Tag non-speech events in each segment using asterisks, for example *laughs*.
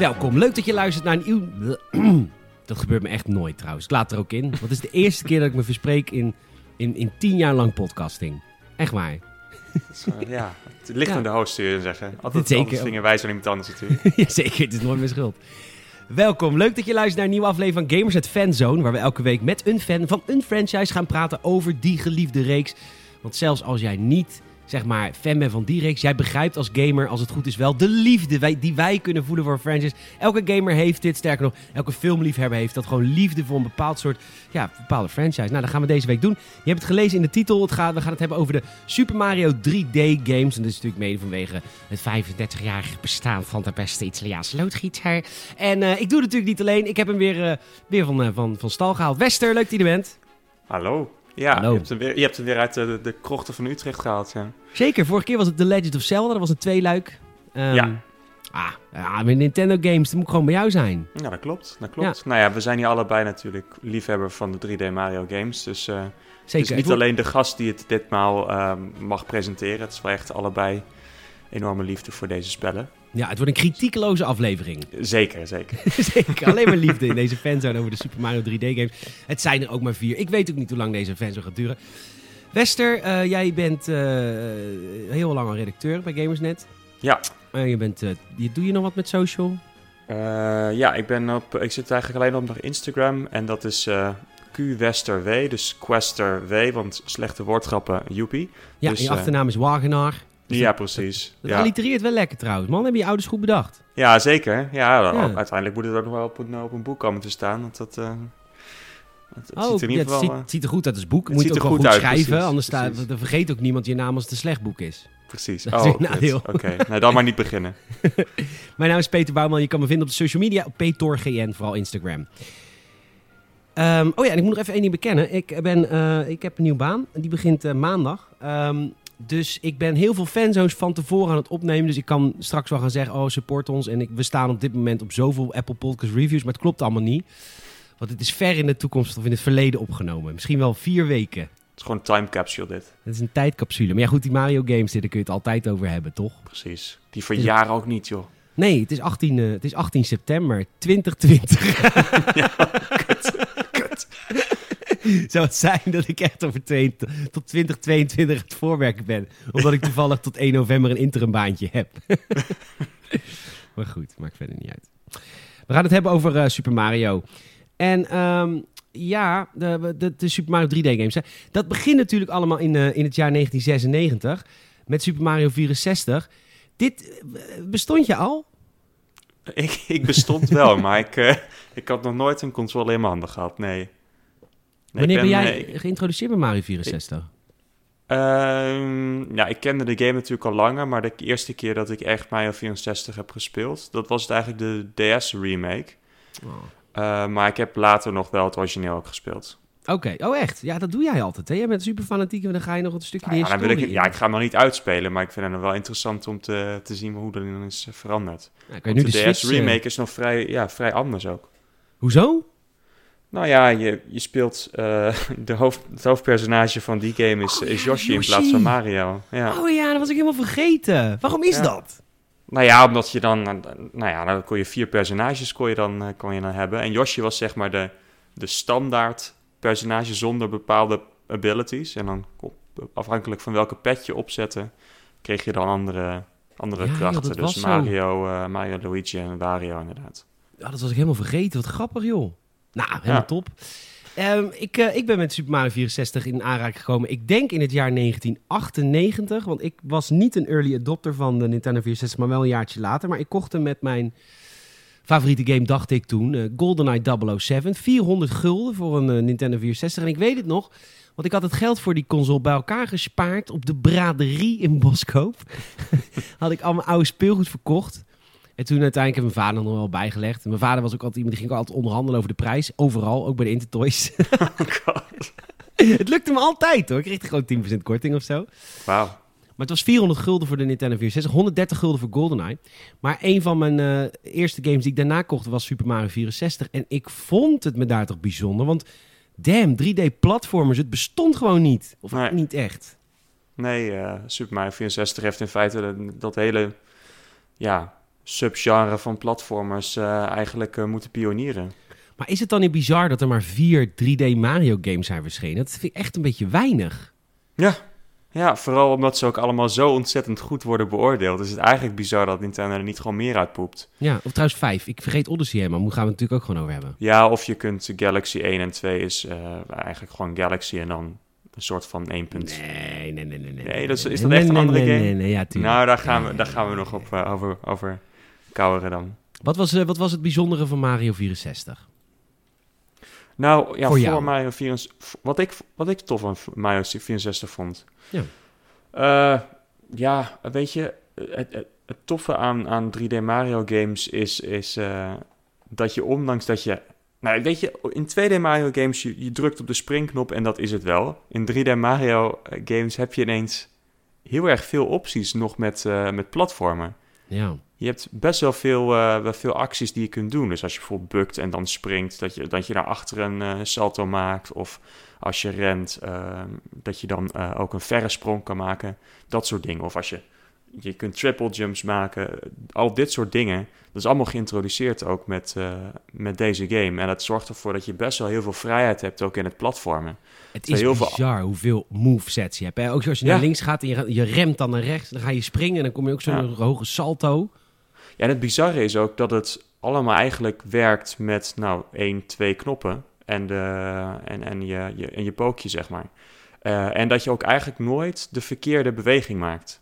Welkom, leuk dat je luistert naar een nieuw... *clears throat* Dat gebeurt me echt nooit trouwens. Ik laat er ook in. Want het is de eerste keer dat ik me verspreek in, in, in tien jaar lang podcasting. Echt waar. Ja, het ligt Ja. aan de host, zul je zeggen. Altijd, Zeker. vingen wijs aan iemand anders natuurlijk. *laughs* Jazeker, het is nooit mijn schuld. Welkom, leuk dat je luistert naar een nieuwe aflevering van Gamers het Fanzone. Waar we elke week met een fan van een franchise gaan praten over die geliefde reeks. Want zelfs als jij niet, zeg maar, fan van die jij begrijpt als gamer, als het goed is wel, de liefde die wij kunnen voelen voor franchise. Elke gamer heeft dit, sterker nog, elke filmliefhebber heeft dat gewoon liefde voor een bepaald soort, ja, bepaalde franchise. Nou, dat gaan we deze week doen. Je hebt het gelezen in de titel. Het gaat, we gaan het hebben over de Super Mario 3D games. En dat is natuurlijk mede vanwege het 35-jarige bestaan van de beste Italiaanse loodgieter. En eh, ik doe het natuurlijk niet alleen. Ik heb hem weer, eh, weer van, eh, van, van stal gehaald. Wester, leuk dat je er bent. Hallo. Ja. Je, hebt hem weer, je hebt hem weer uit de, de, krochten van Utrecht gehaald. Ja. Zeker, vorige keer was het The Legend of Zelda. Dat was een tweeluik. Ehm, Ja. Ah, ja, met Nintendo games, dat moet gewoon bij jou zijn. ja, dat klopt. Dat klopt. Nou ja, we zijn hier allebei natuurlijk liefhebber van de 3D Mario games. Dus eh, het Zeker. is niet alleen de gast die het ditmaal ehm, mag presenteren. Het is wel echt allebei enorme liefde voor deze spellen. Ja, het wordt een kritiekeloze aflevering. Zeker, zeker. *laughs* Zeker, alleen maar liefde in deze fanzone over de Super Mario 3D games. Het zijn er ook maar vier. Ik weet ook niet hoe lang deze fanzone gaat duren. Wester, eh, jij bent eh, heel lang al redacteur bij Gamersnet. Ja. Eh, je bent, je, doe je nog wat met social? Ja, ik, ben op, ik zit eigenlijk alleen op nog Instagram. En dat is eh QWesterW, dus Quester W, want slechte woordgrappen, joepie. Ja, Dus, en je achternaam is Wagenaar. Dus Ja, dat- precies. Dat allitereert wel lekker trouwens, man. Heb je je ouders goed bedacht. ja, zeker. Ja, uiteindelijk moet het ook nog wel op een, op een boek komen te staan. Want dat, eh, het, het oh, ziet er in ja, ieder het, ziet, eh, ziet er goed uit als boek. het Moet je ook er wel goed uit, schrijven, precies, anders staat, dan vergeet ook niemand je naam als het een slecht boek is. precies. Dat Oh. Oké, nou dan maar niet beginnen. *laughs* Mijn naam is Peter Bouwman. Je kan me vinden op de social media op PetorGN, vooral Instagram. Ehm, oh ja, en ik moet nog even één ding bekennen. Ik, ben, eh, ik heb een nieuwe baan. Die begint maandag. Ehm, dus ik ben heel veel fanzones van tevoren aan het opnemen. Dus ik kan straks wel gaan zeggen, oh, support ons. En ik, we staan op dit moment op zoveel Apple Podcast reviews. Maar het klopt allemaal niet. Want het is ver in de toekomst of in het verleden opgenomen. Misschien wel vier weken. Het is gewoon een time capsule dit. Het is een tijdcapsule. Maar ja, goed, die Mario games, daar kun je het altijd over hebben, toch? Precies. Die verjaren ook niet, joh. Nee, het is 18, eh, het is 18 september 2020. *laughs* *laughs* Zou het zijn dat ik echt over twee, tot 2022 aan het voorwerken ben? Omdat ik toevallig tot 1 november een interimbaantje heb. *laughs* maar goed, maakt verder niet uit. We gaan het hebben over eh, Super Mario. En ehm, ja, de, de, de Super Mario 3D games. Dat begint natuurlijk allemaal in, eh, in het jaar 1996 met Super Mario 64. Dit eh, bestond je al? Ik, ik bestond wel, *laughs* maar ik, ik had nog nooit een controle in mijn handen gehad, nee. Nee, Wanneer ik ben, jij eh, ik- geïntroduceerd bij Mario 64? Ehm, ja, ik kende de game natuurlijk al langer, maar de eerste keer dat ik echt Mario 64 heb gespeeld, dat was het eigenlijk de DS remake. Oh. Eh, maar ik heb later nog wel het origineel ook gespeeld. Oké, oh echt? Ja, dat doe jij altijd. Hè? Jij bent super fanatiek en dan ga je nog een stukje Nou ja, dan wil historie ik, ja, ik ga hem nog niet uitspelen, maar ik vind het wel interessant om te, te zien hoe dat dan is veranderd. Ja, kan je Want nu de, de, DS Switch, eh, remake is nog vrij, ja, vrij anders ook. Hoezo? Nou ja, je, je speelt eh, *laughs* de hoofd, het hoofdpersonage van die game is, Oh is Yoshi, in plaats van Mario. Ja. Oh ja, dat was ik helemaal vergeten. Waarom is Ja. dat? Nou ja, omdat je dan, nou ja, dan kon je vier personages kon je dan, eh, kon je dan hebben. En Yoshi was zeg maar de, de standaard personage zonder bepaalde abilities. En dan afhankelijk van welke pet je opzette, kreeg je dan andere, andere Ja, krachten. Dus. Mario, eh, Mario, Luigi en Wario inderdaad. Ja, dat was ik helemaal vergeten. Wat grappig, joh. Nou, helemaal Ja. top. Ehm, ik, eh, ik ben met Super Mario 64 in aanraking gekomen. Ik denk in het jaar 1998. Want ik was niet een early adopter van de Nintendo 64, maar wel een jaartje later. Maar ik kocht hem met mijn favoriete game, dacht ik toen. eh GoldenEye 007. 400 gulden voor een eh, Nintendo 64. En ik weet het nog, want ik had het geld voor die console bij elkaar gespaard op de braderie in Boskoop. *laughs* had ik al mijn oude speelgoed verkocht. En toen uiteindelijk heb mijn vader nog wel bijgelegd. En mijn vader was ook altijd iemand die ging altijd onderhandelen over de prijs. Overal, ook bij de Intertoys. *laughs* *laughs* het lukte me altijd hoor. Ik kreeg gewoon 10% korting of zo. Wauw. Maar het was 400 gulden voor de Nintendo 64, 130 gulden voor GoldenEye. Maar een van mijn eh, eerste games die ik daarna kocht was Super Mario 64. En ik vond het me daar toch bijzonder. Want damn, 3D-platformers, het bestond gewoon niet. Of Nee. niet echt. Nee, eh, Super Mario 64 heeft in feite dat hele ja, subgenre van platformers eh, eigenlijk eh, moeten pionieren. Maar is het dan niet bizar dat er maar vier 3D Mario games zijn verschenen? Dat vind ik echt een beetje weinig. Ja, ja, vooral omdat ze ook allemaal zo ontzettend goed worden beoordeeld. Is het eigenlijk bizar dat Nintendo er niet gewoon meer uitpoept. Ja, of trouwens vijf. Ik vergeet Odyssey helemaal. Daar gaan we het natuurlijk ook gewoon over hebben. Ja, of je kunt Galaxy 1 en 2 is eh, eigenlijk gewoon Galaxy en dan een soort van 1 punt. Nee, nee, nee, nee. Nee, Nee, dat is- is Nee, dat echt een nee, andere nee, game? Nee, nee, ja, tuurlijk. Nou, daar gaan, we, daar gaan we nog op, over, over kouweren dan. Wat was, eh, wat was het bijzondere van Mario 64? Nou, ja, Voor voor. Mario 64... Wat ik, wat ik tof aan Mario 64 vond... Ja. Eh, ja, weet je... Het, het, het toffe aan, aan 3D Mario games is, is eh, dat je ondanks dat je... Nou, weet je, in 2D Mario games, je, je drukt op de springknop en dat is het wel. In 3D Mario eh, games heb je ineens heel erg veel opties nog met, eh, met platformen. Ja. Je hebt best wel veel, eh, wel veel acties die je kunt doen. Dus als je bijvoorbeeld bukt en dan springt, dat je, dat je naar achteren een eh, salto maakt. Of als je rent, eh, dat je dan eh, ook een verre sprong kan maken. Dat soort dingen. Of als je, je kunt triple jumps maken. Al dit soort dingen. Dat is allemaal geïntroduceerd ook met, met deze game. En dat zorgt ervoor dat je best wel heel veel vrijheid hebt ook in het platformen. Het is heel veel- bizar hoeveel movesets je hebt. Hè? Ook als je naar Ja. links gaat en je, je remt dan naar rechts, dan ga je springen en dan kom je ook zo'n hoge salto. Ja, en het bizarre is ook dat het allemaal eigenlijk werkt met, nou, één, twee knoppen en, de, en, en, je, je, en je pookje, zeg maar. Eh, en dat je ook eigenlijk nooit de verkeerde beweging maakt.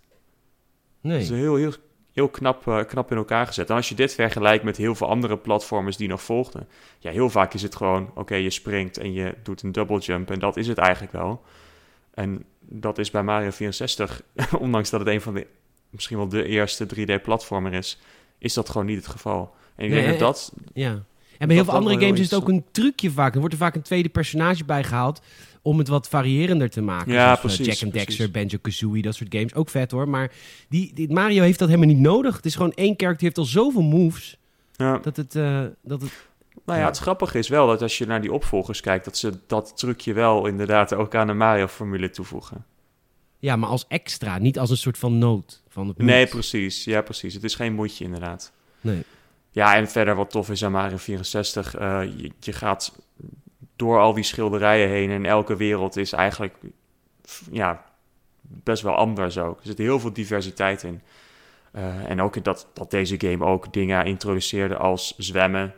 Dat is Nee. heel, heel, heel knap, eh, knap in elkaar gezet. En als je dit vergelijkt met heel veel andere platformers die nog volgden, ja, heel vaak is het gewoon, oké, je springt en je doet een double jump en dat is het eigenlijk wel. En dat is bij Mario 64, *laughs* ondanks dat het een van de, misschien wel de eerste 3D-platformer is, is dat gewoon niet het geval. En ik Nee, denk hè? dat dat Ja. En bij heel veel andere games is het ook een trucje vaak. Er wordt er vaak een tweede personage bij gehaald om het wat variërender te maken. Ja, Zoals, eh, precies, Jack and. Dexter, Banjo-Kazooie, dat soort games. Ook vet hoor. Maar die, die, Mario heeft dat helemaal niet nodig. Het is gewoon één character, die heeft al zoveel moves, Ja. dat het... eh, dat het Nou ja, Ja. het grappige is wel dat als je naar die opvolgers kijkt, dat ze dat trucje wel inderdaad ook aan de Mario-formule toevoegen. Ja, maar als extra, niet als een soort van nood. Van het Nee, precies. Ja, precies. Het is geen moedje inderdaad. Nee. Ja, en verder wat tof is aan Mario 64, eh, je, je gaat door al die schilderijen heen en elke wereld is eigenlijk ja, best wel anders ook. Er zit heel veel diversiteit in. Eh, en ook dat, dat deze game ook dingen introduceerde als zwemmen,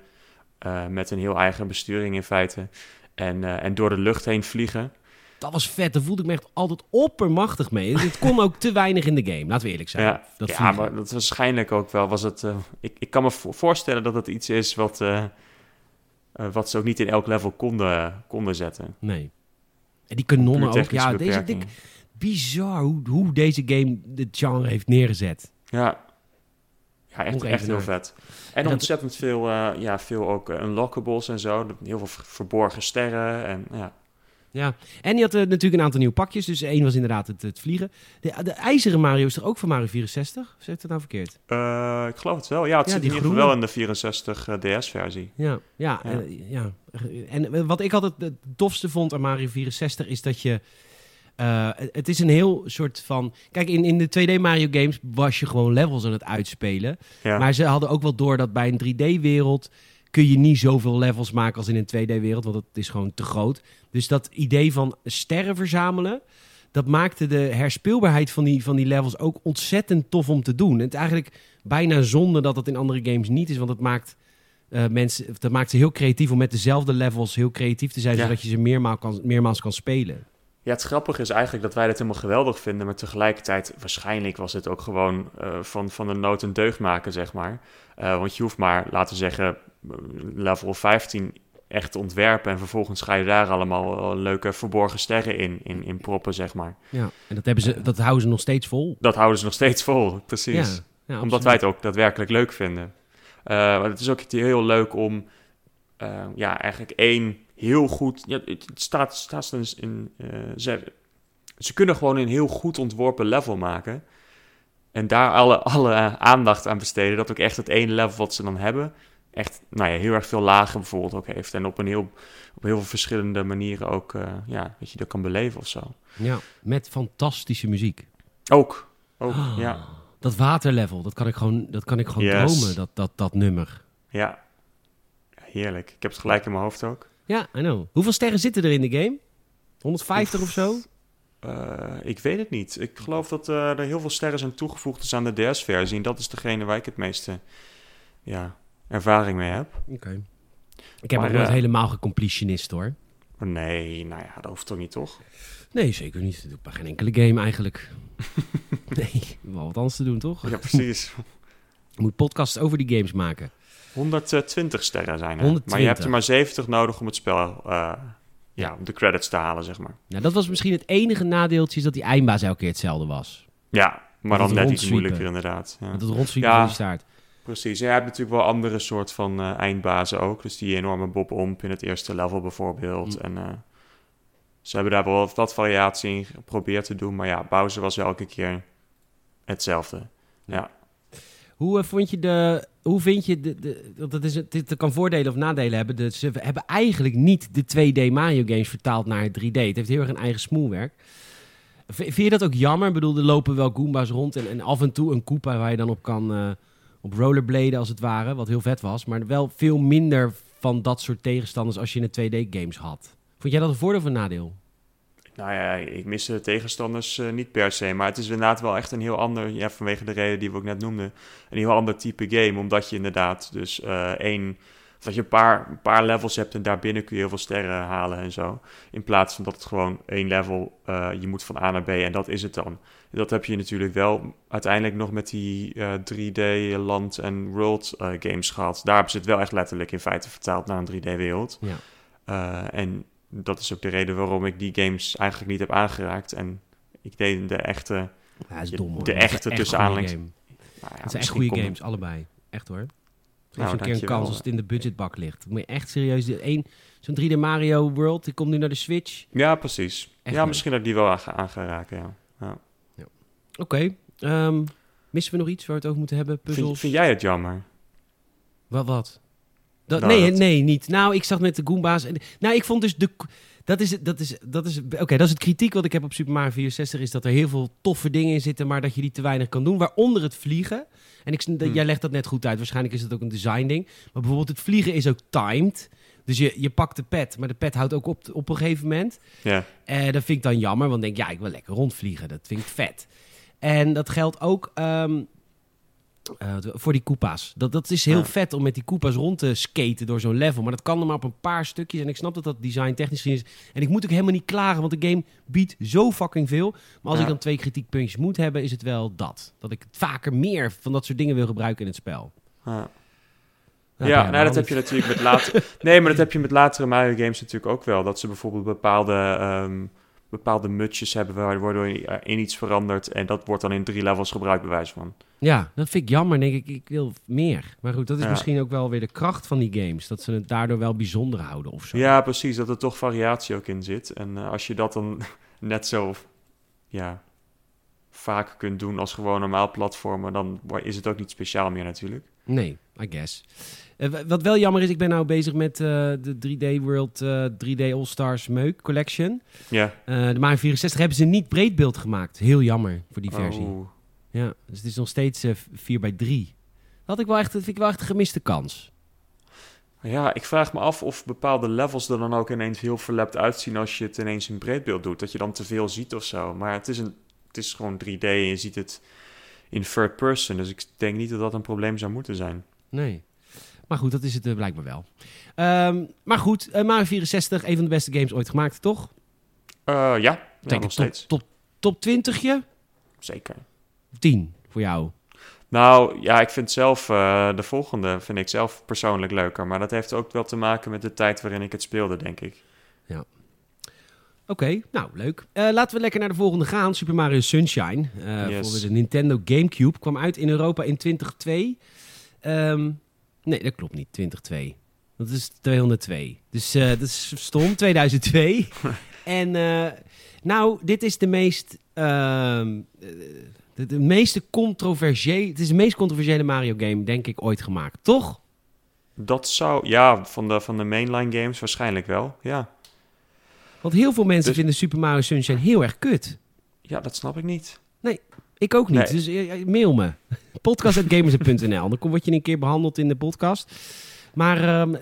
eh, met een heel eigen besturing in feite. En, en door de lucht heen vliegen. Dat was vet. Daar voelde ik me echt altijd oppermachtig mee. Het kon ook te weinig in de game, laten we eerlijk zijn. Ja, dat ja maar dat waarschijnlijk ook wel was het. eh, ik, ik kan me vo- voorstellen dat het iets is wat, eh, eh, wat ze ook niet in elk level konden, konden zetten. Nee. En die kanonnen ook. Ja, deze dik, bizar hoe, hoe deze game het genre heeft neergezet. Ja. Ja, echt, heel vet. En, En dat- ontzettend veel, ja, veel ook unlockables en zo. Heel veel ver- verborgen sterren. En, ja. Ja, en die had eh, natuurlijk een aantal nieuwe pakjes. Dus één was inderdaad het, het vliegen. De, de ijzeren Mario is er ook van Mario 64? Of zeg ik dat nou verkeerd? Eh, ik geloof het wel. Ja, het Ja, zit in ieder geval wel in de 64 DS-versie. Ja, ja, Ja. eh, ja. En eh, wat ik altijd het tofste vond aan Mario 64 is dat je... eh, het- het is een heel soort van... Kijk, in, in de 2D Mario games was je gewoon levels aan het uitspelen. Ja. Maar ze hadden ook wel door dat bij een 3D-wereld kun je niet zoveel levels maken als in een 2D-wereld, want het is gewoon te groot. Dus dat idee van sterren verzamelen, dat maakte de herspeelbaarheid van die, van die levels ook ontzettend tof om te doen. En het is eigenlijk bijna zonde dat dat in andere games niet is, want het maakt, eh, mensen, dat maakt ze heel creatief om met dezelfde levels heel creatief te zijn, Ja. zodat je ze meermaal kan, meermaals kan spelen. Ja, het grappige is eigenlijk dat wij dat helemaal geweldig vinden, maar tegelijkertijd, waarschijnlijk was het ook gewoon eh, van, van de nood een deugd maken, zeg maar. Eh, want je hoeft maar, laten we zeggen, level 15 echt ontwerpen en vervolgens ga je daar allemaal leuke verborgen sterren in, in, in proppen, zeg maar. Ja, en dat, hebben ze, dat houden ze nog steeds vol. Dat houden ze nog steeds vol, precies. Ja, ja, Omdat wij het ook daadwerkelijk leuk vinden. Eh, maar het is ook heel leuk om eh, ja, eigenlijk één heel goed... Ja, het staat, staat dus in... eh, ze, ze kunnen gewoon een heel goed ontworpen level maken. En daar alle, alle aandacht aan besteden. Dat ook echt het ene level wat ze dan hebben... echt nou ja, heel erg veel lagen bijvoorbeeld ook heeft. En op, een heel, op heel veel verschillende manieren ook... eh, ja, dat je dat kan beleven of zo. Ja, met fantastische muziek. Ook, ook, Ah. ja. Dat waterlevel, dat kan ik gewoon, dat kan ik gewoon Yes. dromen, dat, dat, dat nummer. Ja. Heerlijk. Ik heb het gelijk in mijn hoofd ook. Ja, I know. Hoeveel sterren zitten er in de game? 150 of zo? Eh, ik weet het niet. Ik geloof dat eh, er heel veel sterren zijn toegevoegd dus aan de DS-versie. En dat is degene waar ik het meeste ja, ervaring mee heb. Oké. Ik heb Maar, ook nooit eh, helemaal gecompletionist hoor. Maar nee, nou ja, dat hoeft toch niet, toch? Nee, zeker niet. Dat doe ik bij geen enkele game eigenlijk. *laughs* nee, ik wel wat anders te doen, toch? Ja, precies. Je *laughs* moet podcasts over die games maken. 120 sterren zijn er. 120. Maar je hebt er maar 70 nodig om het spel, eh, ja, om de credits te halen, zeg maar. Nou, dat was misschien het enige nadeeltje, is dat die eindbaas elke keer hetzelfde was. Ja, maar Dat dan net iets moeilijker inderdaad. Ja. Want het rondsweepen Ja. van die staart. Precies. Je hebt natuurlijk wel andere soort van eh, eindbazen ook. Dus die enorme Bob Omp in het eerste level bijvoorbeeld. Hm. En eh, ze hebben daar wel wat, variatie in geprobeerd te doen. Maar ja, Bowser was elke keer hetzelfde. Ja. Hoe eh, vond je de. Hoe vind je de. de want dat, is, dit kan voordelen of nadelen hebben. Ze hebben eigenlijk niet de 2D Mario games vertaald naar het 3D. Het heeft heel erg een eigen smoelwerk. Vind je dat ook jammer? Ik bedoel, er lopen wel Goombas rond en, en af en toe een Koopa waar je dan op kan. Op rollerbladen als het ware, wat heel vet was. Maar wel veel minder van dat soort tegenstanders als je in de 2D games had. Vond jij dat een voordeel of een nadeel? Nou ja, ik mis de tegenstanders eh, niet per se. Maar het is inderdaad wel echt een heel ander... Ja, vanwege de reden die we ook net noemden. Een heel ander type game. Omdat je inderdaad dus eh één... Dat je een paar, een paar levels hebt en daarbinnen kun je heel veel sterren halen en zo. In plaats van dat het gewoon één level, eh, je moet van A naar B en dat is het dan. Dat heb je natuurlijk wel uiteindelijk nog met die eh, 3D land- en world eh, games gehad. Daar hebben ze het wel echt letterlijk in feite vertaald naar een 3D-wereld. Ja. Eh, en dat is ook de reden waarom ik die games eigenlijk niet heb aangeraakt. En ik deed de echte... Ja, is dom hoor. de echte echt tussen game. Nou ja, Het zijn echt goede games, allebei. Echt hoor. Je een keer een kans als het in de budgetbak ligt. Moet je echt serieus... Zo'n 3D Mario World, die komt nu naar de Switch. Ja, precies. Echt ja, leuk. misschien dat ik die wel aan ga, aan ga raken, ja. ja. Oké. ehm, missen we nog iets waar we het over moeten hebben? Puzzels? Vind, vind jij het jammer? Wat? wat? Dat, Nou, nee, dat- nee, niet. Nou, ik zag met de Goomba's... en- Nou, ik vond dus de... Dat is, het- dat is, dat is, Oké, dat is het kritiek wat ik heb op Super Mario 64... is dat er heel veel toffe dingen in zitten... maar dat je die te weinig kan doen. Waaronder het vliegen. En ik, Hmm. jij legt dat net goed uit. Waarschijnlijk is het ook een design ding. Maar bijvoorbeeld het vliegen is ook timed. Dus je, je pakt de pet, maar de pet houdt ook op op een gegeven moment. Ja. Eh, dat vind ik dan jammer, want ik denk, ja, ik wil lekker rondvliegen. Dat vind ik vet. En dat geldt ook ehm, eh, voor die Koopa's. Dat, dat is heel Ja. vet om met die Koopa's rond te skaten door zo'n level. Maar dat kan er maar op een paar stukjes. En ik snap dat dat design technisch is. En ik moet ook helemaal niet klagen, want de game biedt zo fucking veel. Maar als Ja. ik dan twee kritiekpuntjes moet hebben, is het wel dat. Dat ik vaker meer van dat soort dingen wil gebruiken in het spel. Ja, Nou, ja nou, dat heb je natuurlijk met later... *laughs* nee, maar dat heb je met latere Mario games natuurlijk ook wel. Dat ze bijvoorbeeld bepaalde, ehm, bepaalde mutjes hebben waar- waardoor je eh, in iets verandert. En dat wordt dan in drie levels gebruikt, bij wijze van. Ja, dat vind ik jammer. Denk ik, ik wil meer. Maar goed, dat is Ja. misschien ook wel weer de kracht van die games. Dat ze het daardoor wel bijzonder houden of zo. Ja, precies. Dat er toch variatie ook in zit. En eh, als je dat dan *laughs* net zo ja, vaak kunt doen als gewoon normaal platformen... dan is het ook niet speciaal meer natuurlijk. Nee, I guess. Eh, wat wel jammer is, ik ben nou bezig met eh, de 3D World eh, 3D All-Stars Meuk Collection. Ja. De Mario 64 hebben ze niet breedbeeld gemaakt. Heel jammer voor die versie. Oh. Ja, dus het is nog steeds eh 4 bij 3 Dat, had ik wel echt, dat vind ik wel echt een gemiste kans. Ja, ik vraag me af of bepaalde levels er dan ook ineens heel verlept uitzien als je het ineens in breedbeeld doet. Dat je dan te veel ziet of zo. Maar het is, een, het is gewoon 3D en je ziet het in third person. Dus ik denk niet dat dat een probleem zou moeten zijn. Nee. Maar goed, dat is het eh, blijkbaar wel. Ehm, maar goed, eh, Mario 64, een van de beste games ooit gemaakt, toch? Eh, ja, ja Denk nog ik steeds. Top, top, top 20 Zeker. 10 voor jou. Nou, ja, ik vind zelf de volgende vind ik zelf persoonlijk leuker. Maar dat heeft ook wel te maken met de tijd waarin ik het speelde, denk ik. Oké, nou leuk. Laten we lekker naar de volgende gaan. Super Mario Sunshine. Yes. Voor de Nintendo Gamecube. Kwam uit in Europa in 2002. Ehm, nee, dat klopt niet. 2002. Dat is 202. Dus eh, dat is stom. 2002. *laughs* en eh, nou, dit is de meest... eh, de, de meeste controversiële... Het is de meest controversiële Mario game, denk ik, ooit gemaakt. Toch? Dat zou, ja, van de, van de mainline games waarschijnlijk wel. Ja. Want heel veel mensen Dus- vinden Super Mario Sunshine heel erg kut. ja, dat snap ik niet. Ik ook niet, Nee. dus eh, mail me. *laughs* Podcast.gamers.nl. Dan kom- word je een keer behandeld in de podcast. Maar, ehm,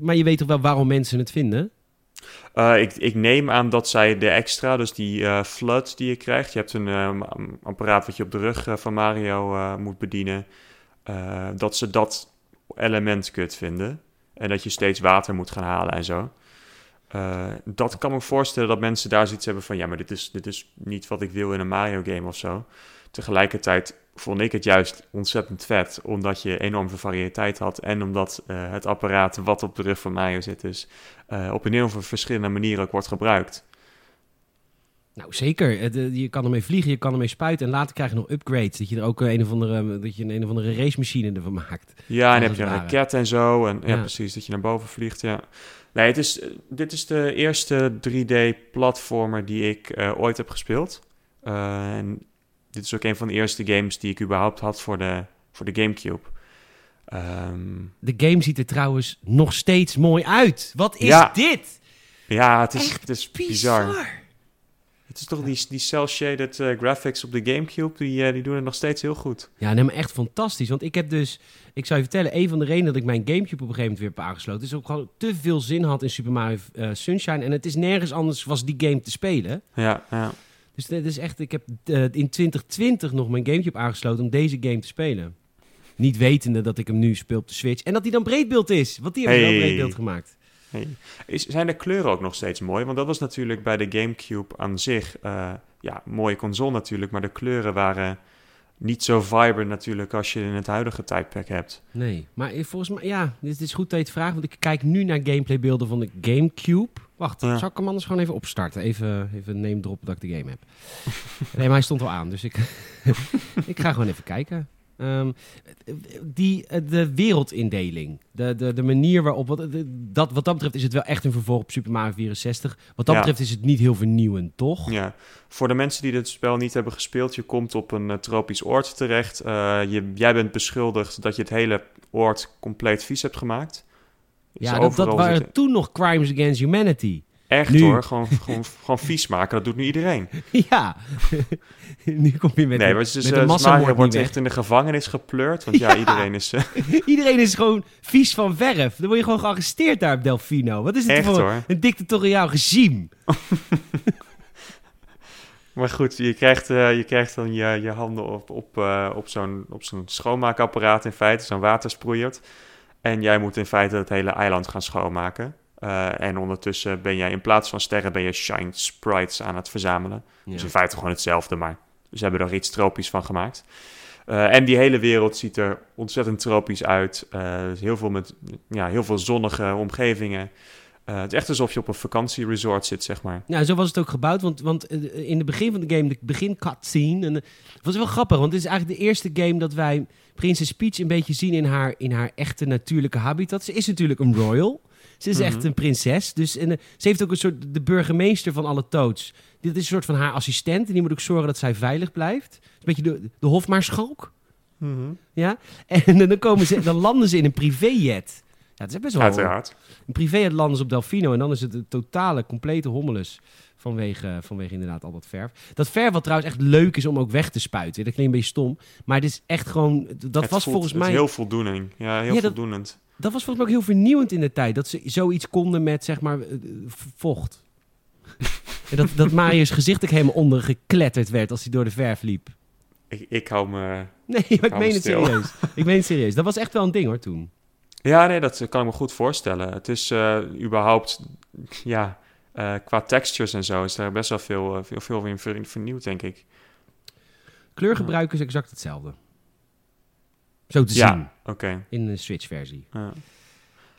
maar je weet toch wel waarom mensen het vinden? Eh, ik, ik neem aan dat zij de extra, dus die eh flood die je krijgt. Je hebt een ehm, apparaat wat je op de rug eh, van Mario eh, moet bedienen. eh, dat ze dat element kut vinden. En dat je steeds water moet gaan halen en zo. Eh, dat kan me voorstellen dat mensen daar zoiets hebben van... ja, maar dit is, dit is niet wat ik wil in een Mario-game of zo. Tegelijkertijd vond ik het juist ontzettend vet... omdat je enorm veel variëteit had... en omdat eh, het apparaat wat op de rug van Mario zit... dus op een heel veel verschillende manieren ook wordt gebruikt. Nou, zeker. Eh, je kan ermee vliegen, je kan ermee spuiten. En later krijg je nog upgrades. Dat je er ook een of andere, dat je een, of andere racemachine ervan maakt. Ja, en heb je een raket en zo. En ja, Ja. precies, dat je naar boven vliegt, ja. Nee, het is, dit is de eerste 3D-platformer die ik ooit heb gespeeld. En dit is ook een van de eerste games die ik überhaupt had voor de, voor de Gamecube. Ehm, De game ziet er trouwens nog steeds mooi uit. Wat is Ja. dit? ja, het is, Echt het is bizar. Bizar. Het is toch die, die cel-shaded eh, graphics op de Gamecube, die, eh, die doen het nog steeds heel goed. Ja, nee, maar echt fantastisch. Want ik heb dus, ik zou je vertellen, een van de redenen dat ik mijn Gamecube op een gegeven moment weer heb aangesloten, is ook gewoon te veel zin had in Super Mario eh, Sunshine. En het is nergens anders was die game te spelen. Ja, ja. Dus dit is echt, ik heb eh, in 2020 nog mijn Gamecube aangesloten om deze game te spelen. Niet wetende dat ik hem nu speel op de Switch. En dat hij dan breedbeeld is. Want die hebben Hey. wel breedbeeld gemaakt. Hey. Is, zijn de kleuren ook nog steeds mooi? Want dat was natuurlijk bij de GameCube aan zich, eh, ja, mooie console natuurlijk, maar de kleuren waren niet zo vibrant natuurlijk als je in het huidige tijdperk hebt. Nee, maar volgens mij, ja, dit is goed dat je het vraagt. Want ik kijk nu naar gameplaybeelden van de Gamecube. Wacht, Ja. zal ik hem anders gewoon even opstarten? Even, even name drop dat ik de game heb. *laughs* nee, maar hij stond al aan, dus ik, *laughs* ik ga gewoon even kijken. Ehm, die, eh, de wereldindeling, de, de, de manier waarop, wat, dat, wat dat betreft is het wel echt een vervolg op Super Mario 64. Wat dat Ja. betreft is het niet heel vernieuwend, toch? Ja. Voor de mensen die dit spel niet hebben gespeeld, je komt op een eh, tropisch oord terecht. Eh, je, jij bent beschuldigd dat je het hele oord compleet vies hebt gemaakt. Ja, dat, dat waren zitten- toen nog crimes against humanity. Echt nu. hoor, gewoon, gewoon, gewoon vies maken, dat doet nu iedereen. *laughs* ja, *laughs* nu kom je met, nee, maar het is met massamoord Mario wordt echt in de gevangenis gepleurd, want *laughs* ja, Ja. iedereen is... eh, Iedereen is gewoon vies van verf. Dan word je gewoon gearresteerd daar op Delfino. Wat is het Echt, voor hoor. een dictatoriaal regime? Maar goed, je krijgt, eh, je krijgt dan je, je handen op, op, eh, op zo'n op zo'n schoonmaakapparaat in feite, zo'n watersproeiert. En jij moet in feite het hele eiland gaan schoonmaken. Eh, en ondertussen ben jij in plaats van sterren ben je shine sprites aan het verzamelen. Dus in feite gewoon hetzelfde, maar ze hebben er iets tropisch van gemaakt. Eh, en die hele wereld ziet er ontzettend tropisch uit. Eh, dus heel, veel met, ja, heel veel zonnige omgevingen. Eh, het is echt alsof je op een vakantieresort zit, zeg maar. Nou, zo was het ook gebouwd. Want, want eh, in het begin van de game, de begin cutscene... En, eh, het was wel grappig, want dit is eigenlijk de eerste game dat wij... Princess Peach een beetje zien in haar, in haar echte natuurlijke habitat. Ze is natuurlijk een royal. Ze is Mhm. echt een prinses. Dus en, ze heeft ook een soort de burgemeester van alle Toads. Dit is een soort van haar assistent. En die moet ook zorgen dat zij veilig blijft. Een beetje de, de hofmaarschalk. Ja? *laughs* En dan, komen ze, dan landen ze in een privéjet. Ja, het is best wel Uiteraard. Een privéjet landen ze op Delfino. En dan is het een totale, complete hommeles. Vanwege, vanwege inderdaad al dat verf. Dat verf wat trouwens echt leuk is om ook weg te spuiten. Dat klinkt een beetje stom. Maar het is echt gewoon... Dat Het was voelt- volgens het is mij... heel voldoening. Ja, heel Ja, dat- voldoenend. Dat was volgens mij ook heel vernieuwend in de tijd. Dat ze zoiets konden met, zeg maar, eh, vocht. en dat, dat Marius gezicht ook helemaal ondergekletterd werd als hij door de verf liep. Ik, ik hou me... Nee, *laughs* ik meen me het serieus. Ik meen het serieus. Dat was echt wel een ding hoor toen. Ja, nee, dat kan ik me goed voorstellen. Het is eh, überhaupt... *laughs* Ja, eh, qua textures en zo is er best wel veel, eh, veel, veel in vernieuwd, denk ik. Kleurgebruik is exact hetzelfde. Zo te zien in de Switch-versie. Ja.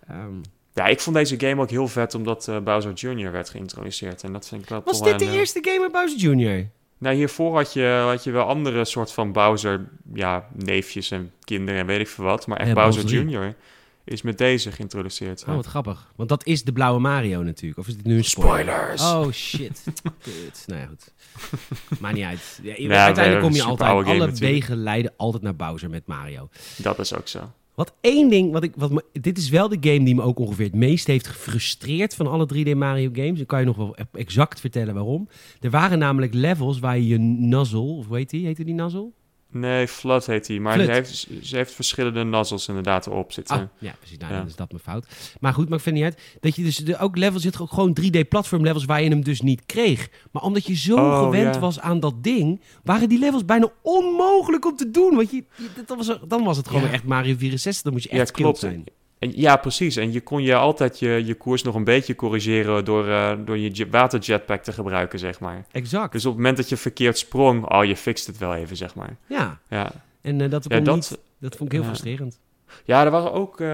Ehm, Ja, ik vond deze game ook heel vet omdat eh, Bowser Jr. werd geïntroduceerd. En dat vind ik wel was dit de een, eh, eerste game met Bowser Jr.? Nou, hiervoor had je, had je wel andere soort van Bowser, ja, neefjes en kinderen en weet ik veel wat. Maar echt Ja, Bowser Bowser Jr. is met deze geïntroduceerd. Oh, wat grappig. Want dat is de blauwe Mario natuurlijk. Of is dit nu een spoiler? Spoilers! Oh, shit. *laughs* Kut. Nou ja, goed. Maakt niet uit. Ja, uiteindelijk kom je altijd... game Alle natuurlijk. wegen leiden altijd naar Bowser met Mario. Dat is ook zo. Wat één ding, wat ik, wat me, dit is wel de game die me ook ongeveer het meest heeft gefrustreerd van alle 3D Mario games. Ik kan je nog wel exact vertellen waarom. Er waren namelijk levels waar je je nozzle, of hoe heet die? Heette die nozzle? Nee, Flood heet hij. Maar ze heeft, ze heeft verschillende nozzles inderdaad erop zitten. Ah, ja, precies. Nou, Ja. dan is dat mijn fout. Maar goed, maakt verder niet uit. Dat je dus ook levels zit ook gewoon 3D platform levels waar je hem dus niet kreeg. Maar omdat je zo Oh, gewend ja. was aan dat ding, waren die levels bijna onmogelijk om te doen. Want je, je- dat was, dan was het gewoon Ja. echt Mario 64. Dan moest je echt Ja, klopt. zijn. En, ja, precies. En je kon je altijd je, je koers nog een beetje corrigeren door, eh, door je jet- waterjetpack te gebruiken, zeg maar. Exact. Dus op het moment dat je verkeerd sprong, oh, je fixt het wel even, zeg maar. Ja. Ja, En eh, dat, ja dat, niet, dat vond ik heel frustrerend. Ja, er waren ook, eh,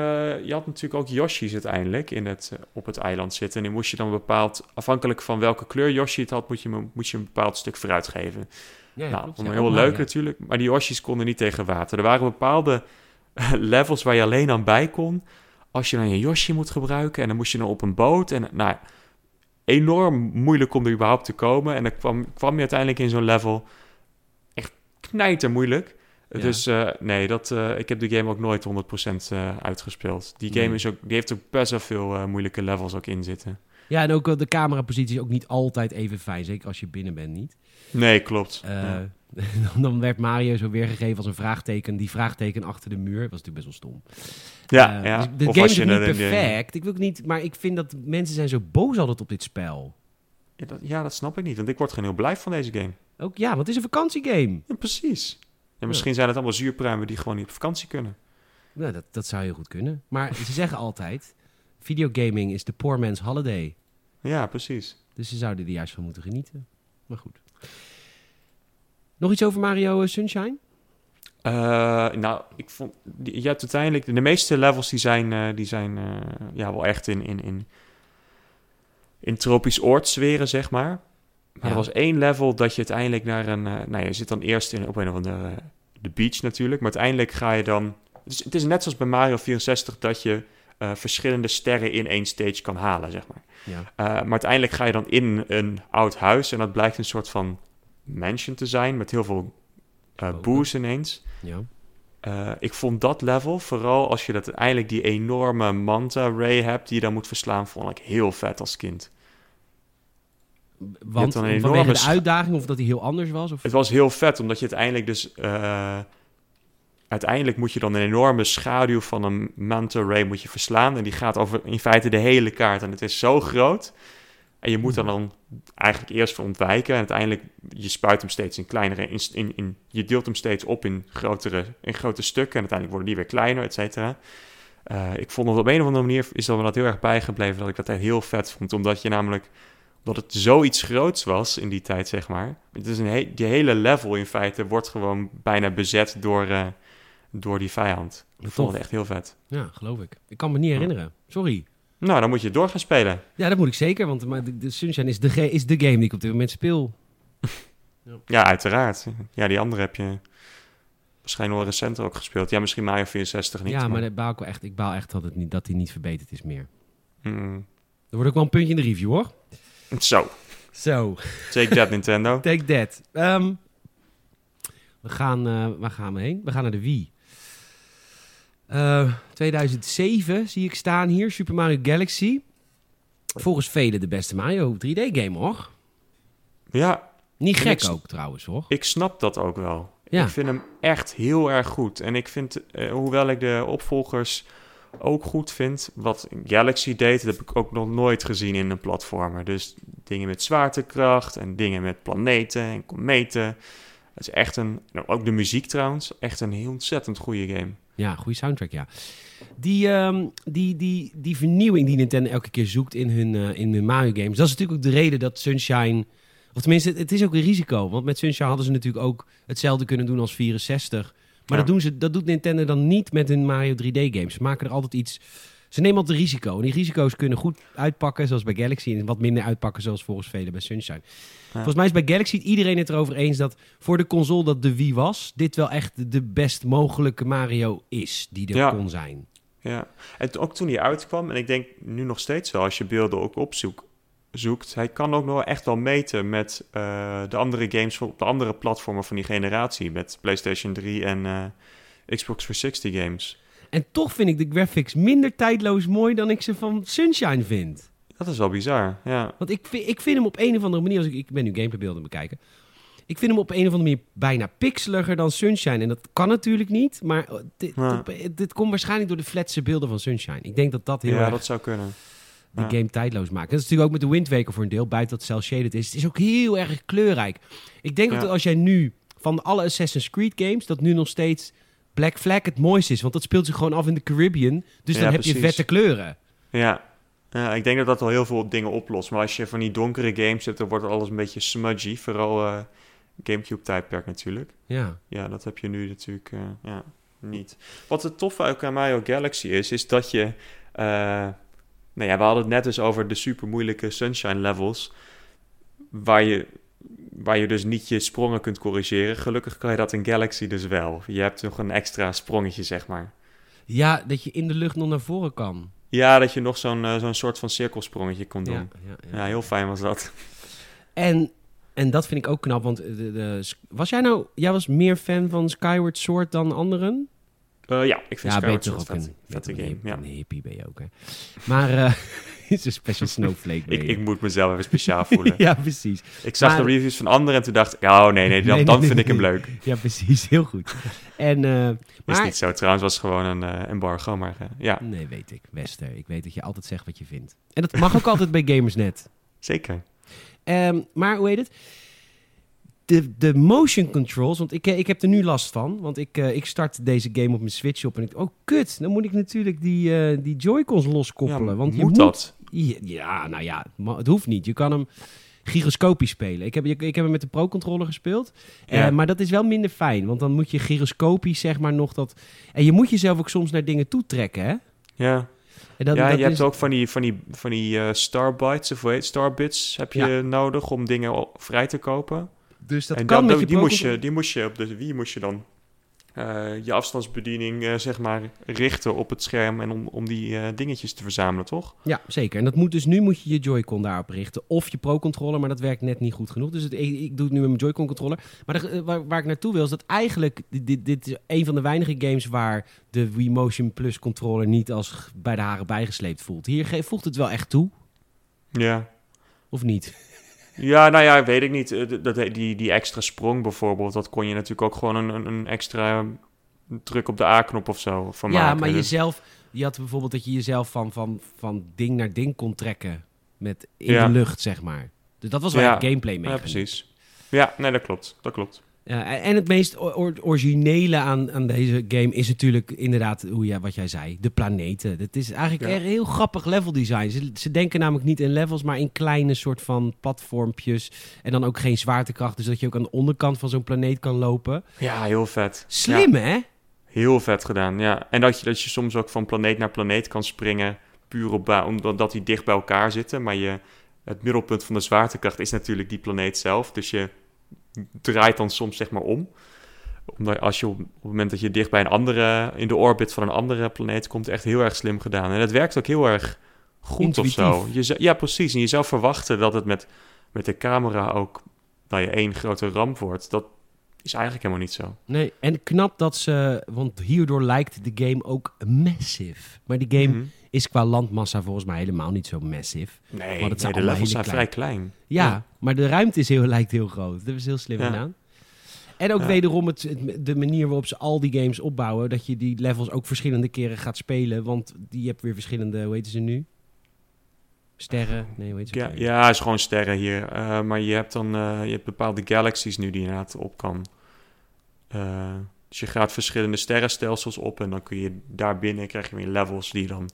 je had natuurlijk ook Yoshi's uiteindelijk in het, op het eiland zitten. En die moest je dan bepaald, afhankelijk van welke kleur Yoshi het had, moet je, moest je een bepaald stuk vooruit geven. Ja, ja, nou, klopt. heel leuk natuurlijk, maar die Yoshi's konden niet tegen water. Er waren bepaalde *laughs* levels waar je alleen aan bij kon als je dan je Yoshi moet gebruiken. En dan moest je dan op een boot en nou, enorm moeilijk om er überhaupt te komen. En dan kwam, kwam je uiteindelijk in zo'n level echt knijter moeilijk. Ja. Dus eh, nee, dat, eh, ik heb de game ook nooit 100% eh, uitgespeeld. Die game Nee. is ook, die heeft ook best wel veel moeilijke levels ook in zitten. Ja, en ook de camerapositie is ook niet altijd even fijn. Zeker als je binnen bent niet. Nee, klopt. Ja. *laughs* dan, werd Mario zo weergegeven als een vraagteken. Die vraagteken achter de muur. Dat was natuurlijk best wel stom. Ja, Eh, ja. dus de Of game is niet er perfect. Ik wil ook niet, maar ik vind dat mensen zijn zo boos altijd op dit spel. Ja, dat, ja, dat snap ik niet, want ik word gewoon heel blij van deze game. Ook ja, want het is een vakantiegame. Ja, precies. En misschien zijn het allemaal zuurpruimen die gewoon niet op vakantie kunnen. Nou, dat, dat zou heel goed kunnen. Maar ze zeggen altijd: videogaming is de poor man's holiday. Ja, precies. Dus ze zouden er juist van moeten genieten. Maar goed. Nog iets over Mario eh, Sunshine? Eh, nou, ik vond... Je hebt uiteindelijk... De meeste levels die zijn, eh, die zijn ja, wel echt in, in, in, in tropisch oordsferen, zeg maar. Maar Ja. er was één level dat je uiteindelijk naar een... nou, je zit dan eerst in, op een of andere... de beach natuurlijk. Maar uiteindelijk ga je dan... Het is, het is net zoals bij Mario 64 dat je verschillende sterren in één stage kan halen, zeg maar. Ja. Maar uiteindelijk ga je dan in een oud huis en dat blijkt een soort van mansion te zijn met heel veel eh Bomen. boos ineens. ja. Eh, ik vond dat level, vooral als je dat uiteindelijk die enorme manta ray hebt die je dan moet verslaan, vond ik heel vet als kind. Want dan een vanwege de uitdaging of dat hij heel anders was? Of? Het was heel vet, omdat je uiteindelijk dus... eh, uiteindelijk moet je dan een enorme schaduw van een manta ray moet je verslaan. En die gaat over in feite de hele kaart. En het is zo groot. En je moet dan, dan eigenlijk eerst voor ontwijken. En uiteindelijk, je spuit hem steeds in kleinere... In, in, in, je deelt hem steeds op in grotere, in grote stukken. En uiteindelijk worden die weer kleiner, et cetera. Eh, ik vond het op een of andere manier... is dat me dat heel erg bijgebleven... dat ik dat echt heel vet vond. Omdat je namelijk... omdat het zoiets groots was in die tijd, zeg maar. Het is een he die hele level in feite... wordt gewoon bijna bezet door, eh, door die vijand. Ik vond het echt heel vet. Ja, geloof ik. Ik kan me niet herinneren. Sorry. Nou, dan moet je door gaan spelen. Ja, dat moet ik zeker, want maar de, de Sunshine is de, is de game die ik op dit moment speel. *laughs* Ja, uiteraard. Ja, die andere heb je waarschijnlijk wel recenter ook gespeeld. Ja, misschien Mario 64 niet. ja, maar daar baal ik, wel echt, ik baal echt dat, het niet, dat hij niet verbeterd is meer. Mm. Er wordt ook wel een puntje in de review, hoor. Zo, Zo, take that Nintendo. *laughs* take that. Ehm, we gaan, eh, waar gaan we heen? We gaan naar de Wii. Eh, 2007 zie ik staan hier, Super Mario Galaxy. Volgens velen de beste Mario 3D-game, hoor. Ja, Niet gek ik ook, trouwens, hoor. ik snap dat ook wel. Ja. Ik vind hem echt heel erg goed. En ik vind, eh, hoewel ik de opvolgers ook goed vind, wat Galaxy deed, dat heb ik ook nog nooit gezien in een platformer. Dus dingen met zwaartekracht en dingen met planeten en kometen. Het is echt een, nou, ook de muziek trouwens, echt een heel ontzettend goede game. Ja, goede soundtrack, ja. Die, ehm, die, die, die vernieuwing die Nintendo elke keer zoekt in hun, eh, in hun Mario games. Dat is natuurlijk ook de reden dat Sunshine... Of tenminste, het, het is ook een risico. Want met Sunshine hadden ze natuurlijk ook hetzelfde kunnen doen als 64. Maar Ja. dat, doen ze, dat doet Nintendo dan niet met hun Mario 3D games. Ze maken er altijd iets... Ze nemen altijd risico. En die risico's kunnen goed uitpakken, zoals bij Galaxy. En wat minder uitpakken, zoals volgens velen bij Sunshine. Volgens mij is bij Galaxy iedereen het erover eens dat voor de console dat de Wii was, dit wel echt de best mogelijke Mario is die er Ja. kon zijn. Ja, en ook toen hij uitkwam, en ik denk nu nog steeds wel, als je beelden ook opzoekt, zoekt, hij kan ook nog echt wel meten met eh, de andere games op de andere platformen van die generatie, met PlayStation 3 en eh, Xbox 360 games. En toch vind ik de graphics minder tijdloos mooi dan ik ze van Sunshine vind. Dat is wel bizar, ja. Want ik vind, ik vind hem op een of andere manier, als ik, ik ben nu gameplaybeelden bekijken. Ik vind hem op een of andere manier bijna pixeliger dan Sunshine. En dat kan natuurlijk niet, maar oh, dit, Ja. dit, dit komt waarschijnlijk door de flatse beelden van Sunshine. Ik denk dat dat heel Ja, erg dat zou kunnen. die ja. game tijdloos maakt. Dat is natuurlijk ook met de Wind Waker voor een deel, buiten dat cel shaded is. Het is ook heel erg kleurrijk. Ik denk dat als jij nu van alle Assassin's Creed games, dat nu nog steeds Black Flag het mooiste is. Want dat speelt zich gewoon af in de Caribbean. Dus Ja, dan heb je vette kleuren. Ja. ja, ik denk dat dat al heel veel dingen oplost. Maar als je van die donkere games hebt, dan wordt alles een beetje smudgy. Vooral eh, Gamecube-tijdperk natuurlijk. Ja. Ja, dat heb je nu natuurlijk eh, ja, niet. Wat het toffe ook aan Mario Galaxy is, is dat je... eh, nou ja, we hadden het net dus over de super moeilijke Sunshine levels. Waar je, waar je dus niet je sprongen kunt corrigeren. Gelukkig kan je dat in Galaxy dus wel. Je hebt nog een extra sprongetje, zeg maar. ja, dat je in de lucht nog naar voren kan. Ja, dat je nog zo'n eh, zo'n soort van cirkelsprongetje kon doen. Ja, Ja, ja, ja. heel fijn was dat. En, en dat vind ik ook knap, want de, de, was jij nou... Jij was meer fan van Skyward Sword dan anderen? Eh, ja, ik vind ja, Skyward Sword vet, een, vette game. Ja. Een hippie ben je ook, hè. Maar eh *laughs* *laughs* is een special snowflake Ik, ik moet mezelf even speciaal *laughs* voelen. ja, precies. Ik zag Maar- de reviews van anderen en toen dacht ik, oh nee, nee, dan, Nee, dan nee, vind ik hem leuk. Ja, precies. Heel goed. En, Is maar... niet zo, trouwens was gewoon een eh, embargo, maar eh, ja, Nee, weet ik. Wester. Ik weet dat je altijd zegt wat je vindt. En dat mag ook altijd bij *laughs* Gamersnet. zeker. Ehm, maar hoe heet het? De, de motion controls, want ik, ik heb er nu last van. Want ik, ik start deze game op mijn Switch op en ik... Oh, kut. Dan moet ik natuurlijk die, die Joy-Cons loskoppelen. Ja, want je moet dat? Ja, nou ja, het hoeft niet. Je kan hem gyroscopisch spelen. Ik heb, ik heb hem met de Pro-controller gespeeld. Eh, maar dat is wel minder fijn. Want dan moet je gyroscopisch zeg maar nog dat... En je moet jezelf ook soms naar dingen toe trekken, hè? Ja, En dat, ja dat je hebt ook van die, van die, van die eh, starbytes, of hoe heet het, starbits heb je Ja. nodig om dingen vrij te kopen. Dus dat en kan dan- met je die, moest je, die moest je op de Wii moest je dan eh, je afstandsbediening eh, zeg maar richten op het scherm en om, om die eh, dingetjes te verzamelen, toch? Ja, zeker. En dat moet dus nu moet je je Joy-Con daarop richten. Of je Pro-controller, maar dat werkt net niet goed genoeg. Dus het, ik, ik doe het nu met mijn Joy-Con-controller. Maar de- eh, waar, waar ik naartoe wil is dat eigenlijk... Dit, dit is een van de weinige games waar de Wii Motion Plus controller niet als bij de haren bijgesleept voelt. Hier voegt het wel echt toe, Ja. of niet? Ja, nou ja, weet ik niet. Eh, Dat, die, die extra sprong bijvoorbeeld, dat kon je natuurlijk ook gewoon een, een, extra druk op de A-knop of zo van ja, maken. maar Dus- jezelf... Je had bijvoorbeeld dat je jezelf van, van, van ding naar ding kon trekken. Met in Ja. de lucht, zeg maar. Dus dat was wel Ja. gameplay mee. Ja, precies. Ja, nee, dat klopt. Dat klopt. Ja, en het meest or- or- originele aan, aan deze game is natuurlijk inderdaad hoe ja, wat jij zei, de planeten. Het is eigenlijk Ja. een heel grappig level design. Ze, ze denken namelijk niet in levels, maar in kleine soort van platformpjes. En dan ook geen zwaartekracht, dus dat je ook aan de onderkant van zo'n planeet kan lopen. Ja, heel vet. Slim, Ja, hè? heel vet gedaan, ja. En dat je, dat je soms ook van planeet naar planeet kan springen, puur op omdat die dicht bij elkaar zitten. Maar je, het middelpunt van de zwaartekracht is natuurlijk die planeet zelf. Dus je draait dan soms zeg maar om. Omdat als je op, op het moment dat je dicht bij een andere, in de orbit van een andere planeet komt, echt heel erg slim gedaan. En het werkt ook heel erg goed of zo. Intuïtief. Je, zou- ja, precies. En je zou verwachten dat het met, met de camera ook, nou je één grote ramp wordt. Dat is eigenlijk helemaal niet zo. Nee, en knap dat ze, want hierdoor lijkt de game ook massive. Maar die game Mhm. Is qua landmassa volgens mij helemaal niet zo massive. Nee, Want het zijn nee, de levels zijn vrij klein. Ja, Ja. maar de ruimte is heel, *laughs* lijkt heel groot. Dat ze heel slim Ja. gedaan. En ook Ja. wederom het, het- de manier waarop ze al die games opbouwen. Dat je die levels ook verschillende keren gaat spelen. Want die hebt weer verschillende, hoe heten ze nu? Sterren? Nee, hoe heet ze? Ja, ook weer? ja, is gewoon sterren hier. Eh, maar je hebt dan eh, je hebt bepaalde galaxies nu die je inderdaad op kan. Eh, dus je gaat verschillende sterrenstelsels op en dan kun je daarbinnen krijg je weer levels die je dan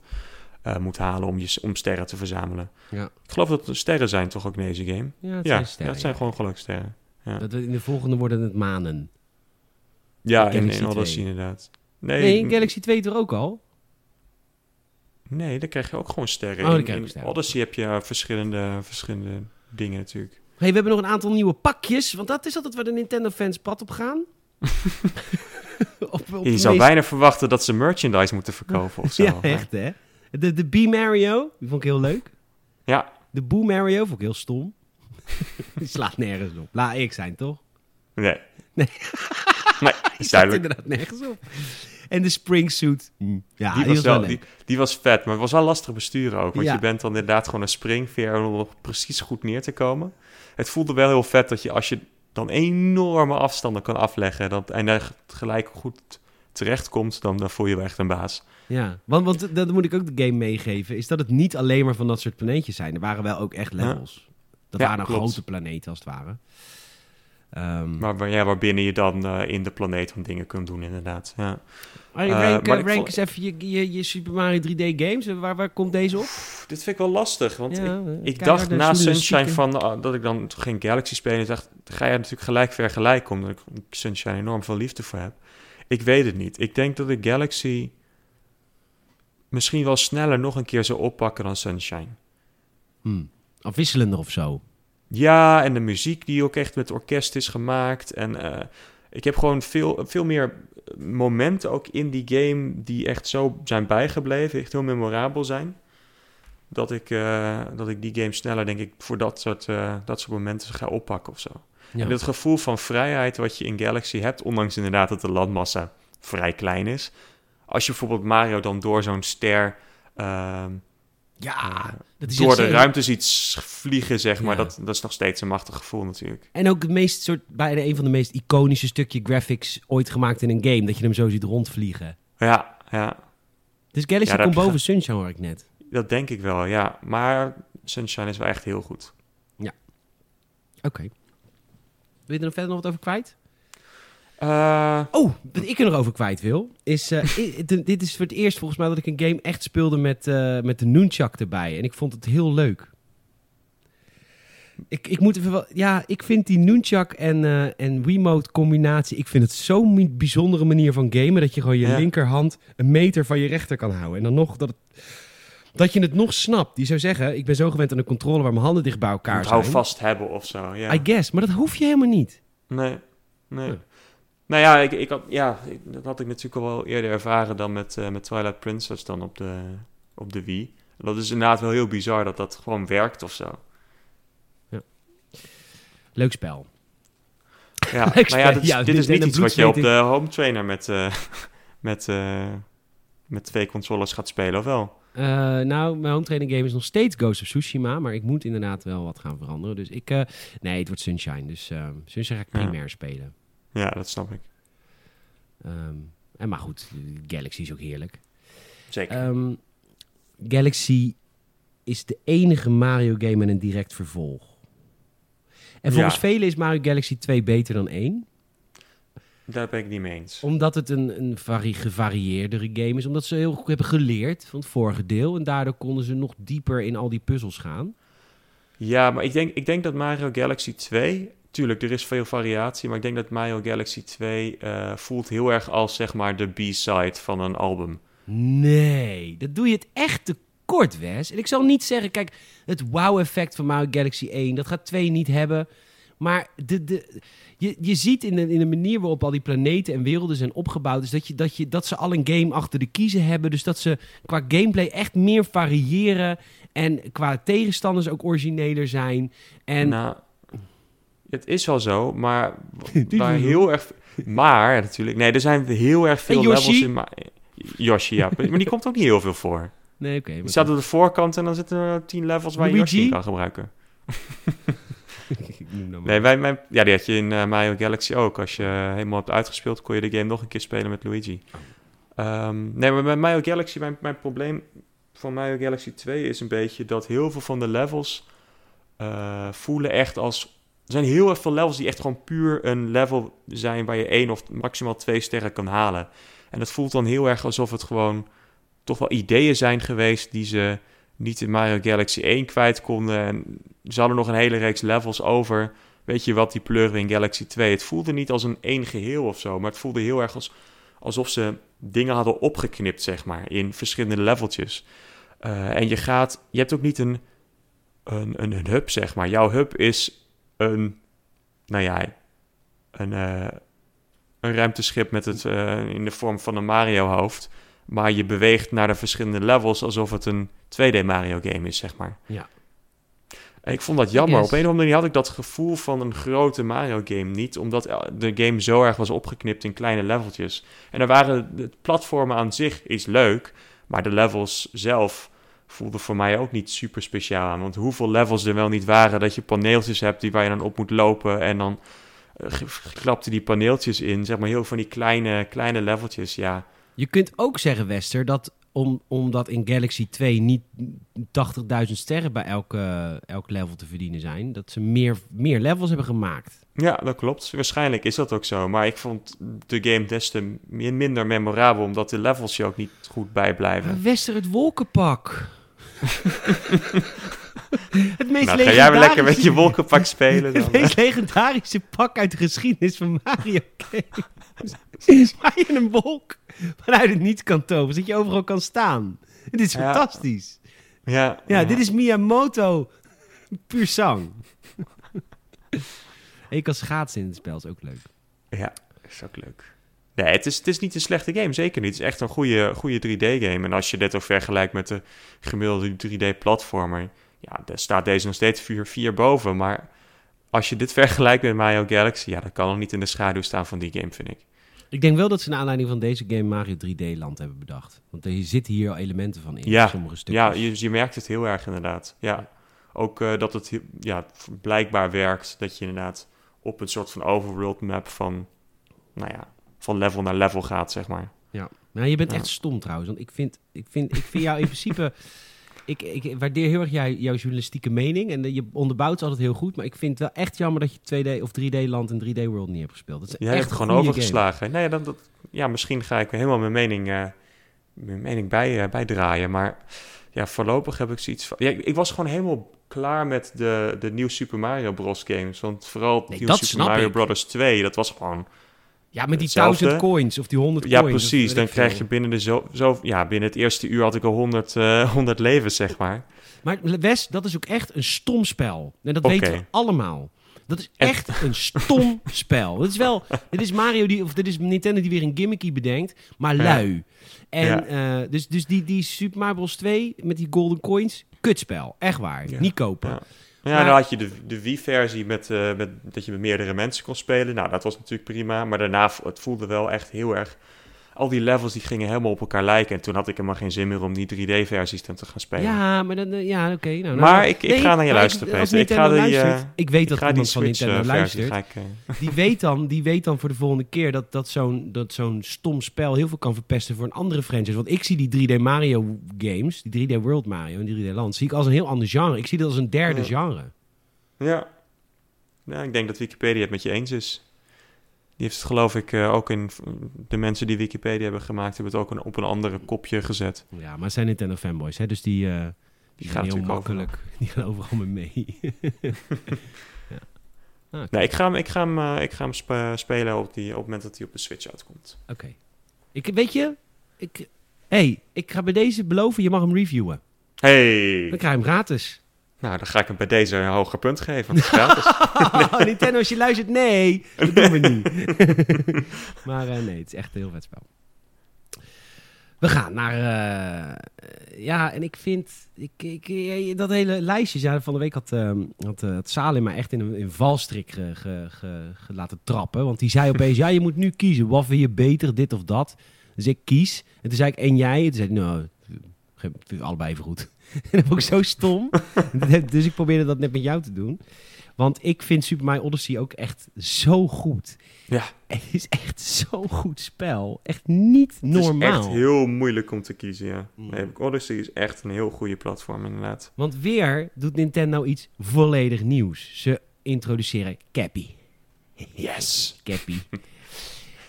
eh, moet halen om, je, om sterren te verzamelen. Ja. Ik geloof dat er sterren zijn toch ook in deze game? Ja, het ja, zijn sterren. ja, het zijn ja. gewoon geluksterren. Ja, Dat, in de volgende worden het manen. ja in, in Odyssey 2. inderdaad. Nee, Nee, in Galaxy 2 toch ook al? nee, dan krijg je ook gewoon sterren. Oh, in, in sterren. Odyssey heb je verschillende, verschillende dingen natuurlijk. hey, we hebben nog een aantal nieuwe pakjes. Want dat is altijd waar de Nintendo-fans pad op gaan. *laughs* op, op Je zou meest- bijna verwachten dat ze merchandise moeten verkopen of *laughs* zo. Ja, echt hè. De, de B-Mario, die vond ik heel leuk. Ja, De Boo Mario vond ik heel stom. *laughs* die slaat nergens op. Laat ik zijn, toch? nee. Nee. nee, Die is slaat duidelijk. inderdaad nergens op. En de springsuit. Mm. Ja, die, was wel, die, die was vet, maar het was wel lastig besturen ook. Want Ja. je bent dan inderdaad gewoon een springveer om nog precies goed neer te komen. Het voelde wel heel vet dat je als je dan enorme afstanden kan afleggen... Dat, en daar gelijk goed terechtkomt, dan, dan voel je wel echt een baas. Ja, want, want dat moet ik ook de game meegeven. Is dat het niet alleen maar van dat soort planeetjes zijn. Er waren wel ook echt levels. Dat Ja, waren grote planeten als het ware. Ehm, Maar ja, waarbinnen je dan eh, in de planeet van dingen kunt doen, inderdaad. Ja. Hey, Eh, rank, maar eh, rank vond- eens even je, je, je Super Mario 3D games. Waar, waar komt deze op? Pff, Dit vind ik wel lastig, want Ja, ik, eh, ik dacht na Sunshine van, ah, dat ik dan geen Galaxy spelen. dacht, ga je natuurlijk gelijk vergelijken, omdat ik Sunshine enorm veel liefde voor heb. Ik weet het niet. Ik denk dat ik Galaxy misschien wel sneller nog een keer zou oppakken dan Sunshine. Hmm. Afwisselender of zo. Ja, en de muziek die ook echt met orkest is gemaakt. En eh, ik heb gewoon veel, veel meer momenten ook in die game die echt zo zijn bijgebleven, echt heel memorabel zijn. Dat ik, eh, dat ik die game sneller, denk ik, voor dat soort, eh, dat soort momenten ga oppakken of zo. Ja. En het gevoel van vrijheid wat je in Galaxy hebt, ondanks inderdaad dat de landmassa vrij klein is. Als je bijvoorbeeld Mario dan door zo'n ster ehm, ja, dat is door de ruimte ziet s- vliegen, zeg maar. Ja. Dat, dat is nog steeds een machtig gevoel natuurlijk. En ook het meest soort, bijna een van de meest iconische stukje graphics ooit gemaakt in een game. Dat je hem zo ziet rondvliegen. Ja, ja, Dus Galaxy Ja, komt boven Sunshine hoor ik net. dat denk ik wel, ja. Maar Sunshine is wel echt heel goed. Oké. Wil je er nog verder nog wat over kwijt? Eh, Oh, wat ik er nog over kwijt wil, is... eh, *laughs* dit is voor het eerst volgens mij dat ik een game echt speelde met, eh, met de Nunchak erbij. En ik vond het heel leuk. Ik, ik moet even wel... Ja, ik vind die Nunchak en, en Wiimote combinatie... Ik vind het zo'n bijzondere manier van gamen... dat je gewoon je Ja. linkerhand een meter van je rechter kan houden. En dan nog dat het... Dat je het nog snapt. Die zou zeggen, ik ben zo gewend aan een controle waar mijn handen dicht bij elkaar zijn. hou vast hebben of zo, ja. I guess, maar dat hoef je helemaal niet. Nee, nee. Ja. Nou ja, ik, ik had, ja, ik- dat had ik natuurlijk al wel eerder ervaren dan met, eh, met Twilight Princess dan op de, op de Wii. Dat is inderdaad wel heel bizar dat dat gewoon werkt of zo. Leuk spel. Ja, *laughs* Ik nou ja, dit, is- ja, dit dit is niet iets wat je op de home trainer met, eh, *laughs* met, eh, met twee controllers gaat spelen, of wel? Nou, mijn home training game is nog steeds Ghost of Tsushima, maar ik moet inderdaad wel wat gaan veranderen. Dus ik, nee, het wordt Sunshine. Dus Sunshine ga ik Ja. primair spelen. Ja, dat snap ik. Ehm, en maar goed, Galaxy is ook heerlijk. Zeker. Ehm, Galaxy is de enige Mario game met een direct vervolg. En volgens Ja. velen is Mario Galaxy 2 beter dan 1. Daar ben ik niet mee eens. Omdat het een, een vari- gevarieerdere game is. Omdat ze heel goed hebben geleerd van het vorige deel. En daardoor konden ze nog dieper in al die puzzels gaan. Ja, maar ik denk, ik denk dat Mario Galaxy 2... Tuurlijk, er is veel variatie, maar ik denk dat Mario Galaxy 2 eh, voelt heel erg als zeg maar de B-side van een album. Nee, dat doe je het echt te kort, Wes. En ik zal niet zeggen, kijk, het wow-effect van Mario Galaxy 1, dat gaat 2 niet hebben. Maar de, de, je, je ziet in de, in de manier waarop al die planeten en werelden zijn opgebouwd, is dat, je, dat, je, dat ze al een game achter de kiezen hebben. Dus dat ze qua gameplay echt meer variëren. En qua tegenstanders ook origineler zijn. En Nou, het is wel zo, maar *laughs* waar heel erg... Maar natuurlijk, nee, er zijn heel erg veel levels in... Ma Yoshi, ja. maar die komt ook niet heel veel voor. nee, oké. Die maar staat op de voorkant en dan zitten er tien levels waar je Luigi? Yoshi kan gebruiken. *laughs* maar. Nee, wij, mijn, ja, die had je in eh, Mario Galaxy ook. Als je helemaal hebt uitgespeeld, kon je de game nog een keer spelen met Luigi. Ehm, nee, maar bij Mario Galaxy, mijn, mijn probleem van Mario Galaxy 2 is een beetje dat heel veel van de levels eh, voelen echt als... Er zijn heel erg veel levels die echt gewoon puur een level zijn waar je één of maximaal twee sterren kan halen. En het voelt dan heel erg alsof het gewoon toch wel ideeën zijn geweest die ze niet in Mario Galaxy 1 kwijt konden. En ze hadden nog een hele reeks levels over. Weet je wat, die pleuren in Galaxy 2. Het voelde niet als een één geheel of zo, maar het voelde heel erg als, alsof ze dingen hadden opgeknipt, zeg maar, in verschillende leveltjes. Eh, en je gaat, je hebt ook niet een, een, een, een hub, zeg maar. Jouw hub is een, nou ja, een, eh, een ruimteschip met het, eh, in de vorm van een Mario-hoofd. Maar je beweegt naar de verschillende levels alsof het een 2D Mario game is, zeg maar. Ja. Ik vond dat jammer. Yes. Op een of andere manier had ik dat gevoel van een grote Mario-game niet, omdat de game zo erg was opgeknipt in kleine leveltjes. En er waren de platformen aan zich is leuk, maar de levels zelf voelden voor mij ook niet super speciaal aan. Want hoeveel levels er wel niet waren, dat je paneeltjes hebt die waar je dan op moet lopen en dan eh, klapte die paneeltjes in, zeg maar heel van die kleine, kleine leveltjes, ja. Je kunt ook zeggen, Wester, dat om, omdat in Galaxy 2 niet 80.000 sterren bij elke, elk level te verdienen zijn, dat ze meer, meer levels hebben gemaakt. Ja, dat klopt. Waarschijnlijk is dat ook zo. Maar ik vond de game des te min- minder memorabel, omdat de levels je ook niet goed bijblijven. Wester, het wolkenpak. *laughs* het meest Nou, ga jij weer lekker met je wolkenpak spelen *laughs* dan. Het meest legendarische pak uit de geschiedenis van Mario games. *laughs* Waar je een wolk vanuit het niets kan toveren, zodat je overal kan staan. Dit is Ja. fantastisch. Ja, Ja, dit is Miyamoto. Puur zang. en je kan schaatsen in het spel, is ook leuk. Ja, is ook leuk. Nee, het is, het is niet een slechte game, zeker niet. Het is echt een goede, goede 3D-game. En als je dit ook vergelijkt met de gemiddelde 3D-platformer... Ja, daar staat deze nog steeds 4, 4 boven. Maar als je dit vergelijkt met Mario Galaxy... Ja, dat kan nog niet in de schaduw staan van die game, vind ik. Ik denk wel dat ze naar aanleiding van deze game Mario 3D Land hebben bedacht. Want er zitten hier al elementen van in, Ja, sommige stukjes. Ja, je, je merkt het heel erg inderdaad. Ja. Ook eh, dat het he- ja, blijkbaar werkt dat je inderdaad op een soort van overworld map van, nou ja, van level naar level gaat, zeg maar. Ja. Nou, je bent Ja. echt stom trouwens. Want ik vind, ik vind, ik vind jou in principe... *laughs* Ik, ik waardeer heel erg jou, jouw journalistieke mening. En je onderbouwt ze altijd heel goed. Maar ik vind het wel echt jammer dat je 2D of 3D Land en 3D World niet hebt gespeeld. Dat is Je echt hebt gewoon overgeslagen. Nee, dan, dat, ja, misschien ga ik helemaal mijn mening, eh, mijn mening bij, eh, bijdraaien. Maar ja, voorlopig heb ik zoiets van... Ja, ik, ik was gewoon helemaal klaar met de, de nieuwe Super Mario Bros. games. Want vooral Nee, Super Mario ik. Bros. 2, dat was gewoon... Ja, met die Hetzelfde. 1000 coins of die 100 Ja, coins. of precies. Dan krijg je binnen de zo, zo... Ja, binnen het eerste uur had ik al 100, eh *laughs* 100 levens, zeg maar. Maar Wes, dat is ook echt een stom spel. En dat weten we allemaal. Dat is En- echt een stom *laughs* spel. Het is wel, dit is Mario die, of dit is Nintendo die weer een gimmicky bedenkt, maar Ja. lui. En Ja. eh, dus, dus die, die Super Mario Bros. 2 met die golden coins, kutspel. Echt waar. Ja. Niet kopen. Ja. Maar- dan had je de, de Wii-versie met, eh, met dat je met meerdere mensen kon spelen. Nou, dat was natuurlijk prima. Maar daarna, het voelde wel echt heel erg... Al die levels die gingen helemaal op elkaar lijken. En toen had ik helemaal geen zin meer om die 3D-versies te gaan spelen. Ja, maar dan, eh, ja, oké. nou, nou, Maar ik- ik nee, ga naar je luisteren, Peter. Ik ga die, eh, ik weet ik dat iemand van Nintendo Switch-versie luistert. ik... eh, Die *laughs* weet dan, die weet dan voor de volgende keer dat, dat zo'n dat zo'n stom spel heel veel kan verpesten voor een andere franchise. Want ik zie die 3D Mario games, die 3D World Mario en die 3D Land, zie ik als een heel ander genre. Ik zie dat als een derde Ja. genre. Ja. ja, ik denk dat Wikipedia het met je eens is. Die heeft het geloof ik eh, ook in... De mensen die Wikipedia hebben gemaakt... hebben het ook een, op een andere kopje gezet. Ja, maar het zijn Nintendo fanboys, hè? dus die, eh, die, Die gaat heel natuurlijk overal. makkelijk. *laughs* Die gaan overal mee mee. *laughs* ja. Ah. Nee, ik ga hem, ik ga hem, eh, ik ga hem spe- spelen op, die, op het moment dat hij op de Switch uitkomt. Oké. Ik, weet je, ik, hey, ik ga bij deze beloven, je mag hem reviewen. Hey! Dan krijg je hem gratis. Nou, dan ga ik hem bij deze een hoger punt geven. want het is *laughs* gratis. Oh, Nintendo, als je luistert, nee, dat doen we niet. *laughs* maar eh, nee, het is echt een heel vet spel. We gaan naar... eh, ja, en ik vind... Ik, ik, eh, dat hele lijstje... Ja, van de week had, ehm had, had Salim mij echt in een in valstrik ge, ge, ge- ge- laten trappen. Want die zei opeens... ja, je moet nu kiezen. Wat vind je beter, dit of dat? Dus ik kies. En toen zei ik, en jij? En toen zei ik, nou... allebei even goed. En *laughs* dat vond ik zo stom. *laughs* dus ik probeerde dat net met jou te doen. Want ik vind Super Mario Odyssey ook echt zo goed. Ja. Het is echt zo'n goed spel. Echt niet normaal. Het is echt heel moeilijk om te kiezen, ja. Mm. Nee, Odyssey is echt een heel goede platform, inderdaad. Want weer doet Nintendo iets volledig nieuws. Ze introduceren Cappy. Yes! *laughs* Cappy.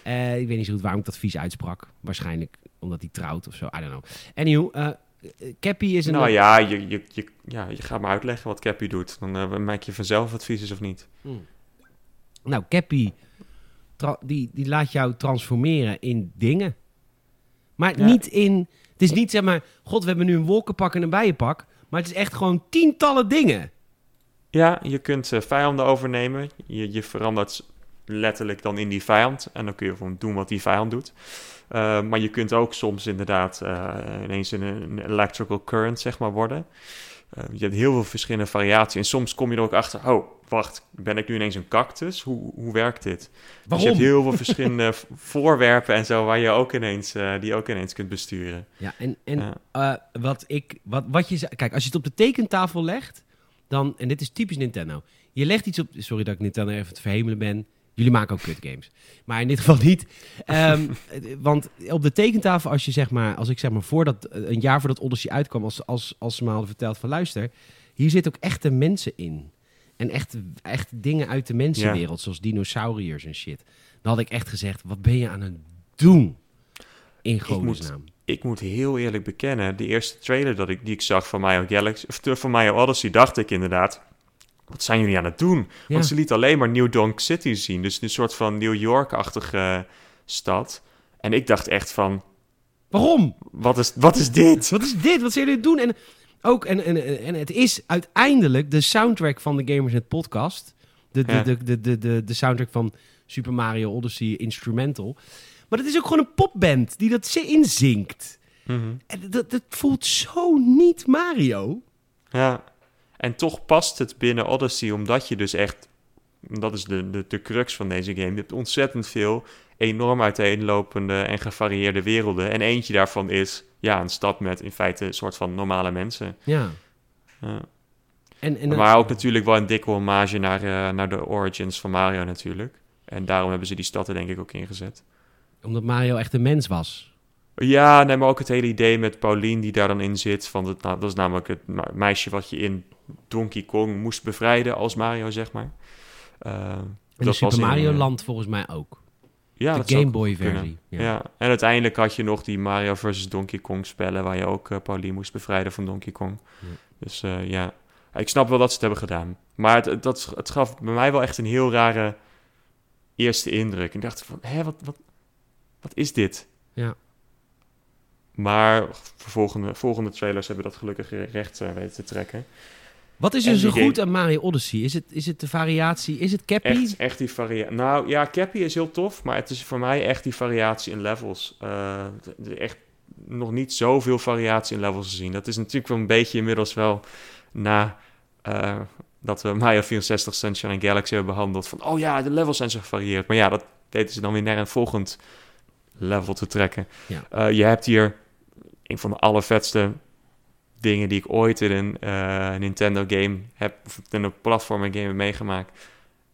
Eh, ik weet niet zo goed waarom ik dat vies uitsprak. Waarschijnlijk omdat hij trouwt of zo. I don't know. Anywho, eh, Cappy is een... Nou ja je, je, je, ja, je gaat me uitleggen wat Cappy doet. Dan eh, maak je vanzelf wat vies is of niet. Mm. Nou, Cappy, die, die laat jou transformeren in dingen. Maar Ja. niet in... Het is niet zeg maar... God, we hebben nu een wolkenpak en een bijenpak. Maar het is echt gewoon tientallen dingen. Ja, je kunt eh, vijanden overnemen. Je, je verandert letterlijk dan in die vijand. En dan kun je gewoon doen wat die vijand doet. Eh, maar je kunt ook soms inderdaad eh, ineens in een, een electrical current zeg maar worden. eh, je hebt heel veel verschillende variaties. En soms kom je er ook achter, oh, wacht, ben ik nu ineens een cactus? Hoe, hoe werkt dit? Waarom? Dus je hebt heel veel verschillende *laughs* voorwerpen en zo, waar je ook ineens, die ook ineens kunt besturen. Ja, en, en Ja. wat ik, wat, wat je, kijk, als je het op de tekentafel legt, dan, en dit is typisch Nintendo, je legt iets op, sorry dat ik Nintendo even te verhemelen ben, jullie maken ook kut games, maar in dit geval niet, Ehm, *laughs* want op de tekentafel, als je zeg maar, als ik zeg maar voordat, een jaar voordat Odyssey uitkwam, als, als, als ze me hadden verteld van luister, hier zitten ook echte mensen in. En echt, echt dingen uit de mensenwereld, zoals dinosauriërs en shit. Dan had ik echt gezegd, wat ben je aan het doen? In godesnaam. Ik moet heel eerlijk bekennen, de eerste trailer dat ik, die ik zag van Mario Galaxy, of de- van Mario Odyssey, dacht ik inderdaad, wat zijn jullie aan het doen? Ja. Want ze liet alleen maar New Donk City zien, dus een soort van New York-achtige stad. En ik dacht echt van, Waarom? wat is, wat is dit? Wat is dit? Wat zijn jullie doen? En ook, en, en, en het is uiteindelijk de soundtrack van de Gamersnet podcast. De, de, Ja. de, de, de, de, de soundtrack van Super Mario Odyssey Instrumental. Maar het is ook gewoon een popband die dat ze inzinkt. Mhm. En dat, dat voelt zo niet Mario. Ja, en toch past het binnen Odyssey, omdat je dus echt, dat is de, de, de crux van deze game, je hebt ontzettend veel enorm uiteenlopende en gevarieerde werelden. En eentje daarvan is, ja, een stad met in feite een soort van normale mensen. Ja. Ja. En, en, maar ook natuurlijk wel een dikke hommage naar, eh, naar de origins van Mario natuurlijk. En daarom hebben ze die stad er denk ik ook ingezet. Omdat Mario echt een mens was. Ja, nee, maar ook het hele idee met Pauline die daar dan in zit. Van het, nou, dat is namelijk het meisje wat je in Donkey Kong moest bevrijden als Mario, zeg maar. Eh, En dat Super was in, Mario eh, Land volgens mij ook. Ja, dat de Game Boy versie. Ja. Ja. en uiteindelijk had je nog die Mario vs. Donkey Kong spellen... waar je ook eh, Pauline moest bevrijden van Donkey Kong. Ja. Dus eh, ja, ik snap wel dat ze het hebben gedaan. Maar het, het, dat, het gaf bij mij wel echt een heel rare eerste indruk. Ik dacht van, hé, wat, wat, wat is dit? Ja. Maar volgende, volgende trailers hebben dat gelukkig recht eh, weten te trekken. Wat is En er zo goed aan Mario Odyssey? Is het, is het de variatie? Is het Cappy? Echt, echt die variatie. Nou ja, Cappy is heel tof, maar het is voor mij echt die variatie in levels. Eh, echt nog niet zoveel variatie in levels gezien. Dat is natuurlijk wel een beetje inmiddels wel na eh, dat we Mario 64 Sunshine en Galaxy hebben behandeld. Van oh ja, de levels zijn zo gevarieerd. Maar ja, dat weten ze dan weer naar een volgend level te trekken. Ja. Je hebt hier een van de allervetste dingen die ik ooit in een eh, Nintendo game heb, of in een platformer game heb meegemaakt,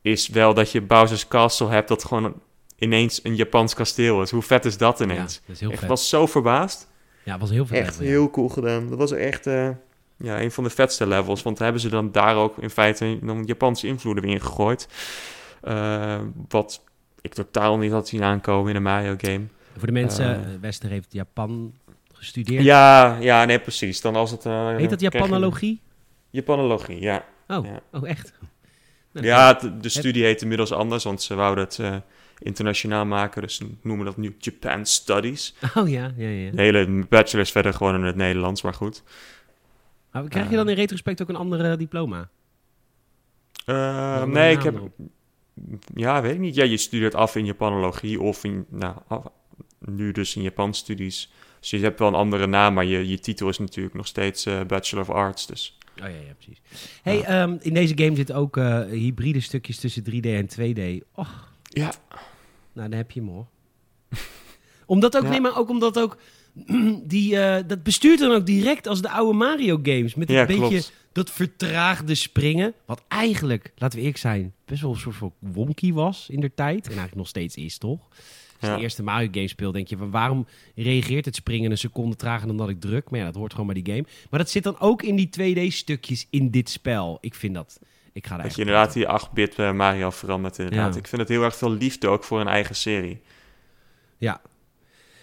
is wel dat je Bowser's Castle hebt dat gewoon ineens een Japans kasteel is. Hoe vet is dat Ja, ineens? dat is heel ik vet. was zo verbaasd. Ja, het was heel vet. Echt ja. heel cool gedaan. Dat was echt eh, ja, een van de vetste levels. Want hebben ze dan daar ook in feite dan Japanse invloeden weer in gegooid. Eh, wat ik totaal niet had zien aankomen in een Mario game. Voor de mensen, Wester heeft Japan gestudeerd. Ja, ja, nee, precies. Dan als het... eh, Heet dat je- Japanologie? Japanologie, ja. Oh, Ja. oh echt? Nou, Ja, de, de studie heet inmiddels anders, want ze wouden het eh, internationaal maken. Dus ze noemen dat nu Japan Studies. *laughs* Oh ja, ja, ja. De hele bachelor is verder gewoon in het Nederlands, maar goed. Maar krijg je dan in retrospect ook een andere diploma? Eh, nee, ik heb... Ja, weet ik niet. Ja, je studeert af in Japanologie of in... Nou, af- nu dus in Japan studies. Dus je hebt wel een andere naam, maar je, je titel is natuurlijk nog steeds eh, Bachelor of Arts. Dus Oh ja, ja, precies. Hey, ehm, in deze game zitten ook eh, hybride stukjes tussen 3D en 2D. Och, ja, nou dan heb je hem hoor. *laughs* omdat ook, Ja. nee, maar ook omdat ook *clears throat* die, eh, dat bestuurt dan ook direct als de oude Mario games. Met een ja beetje klopt. dat vertraagde springen. Wat eigenlijk, laten we eerlijk zijn, best wel een soort van wonky was in der tijd. En eigenlijk nog steeds is, toch? Als je de eerste Mario game speelt, denk je, van, waarom reageert het springen een seconde trager dan dat ik druk? Maar ja, dat hoort gewoon bij die game. Maar dat zit dan ook in die 2D-stukjes in dit spel. Ik vind dat... Ik ga Dat je inderdaad die 8-bit eh, Mario verandert inderdaad. Ja. Ik vind het heel erg veel liefde ook voor een eigen serie. Ja.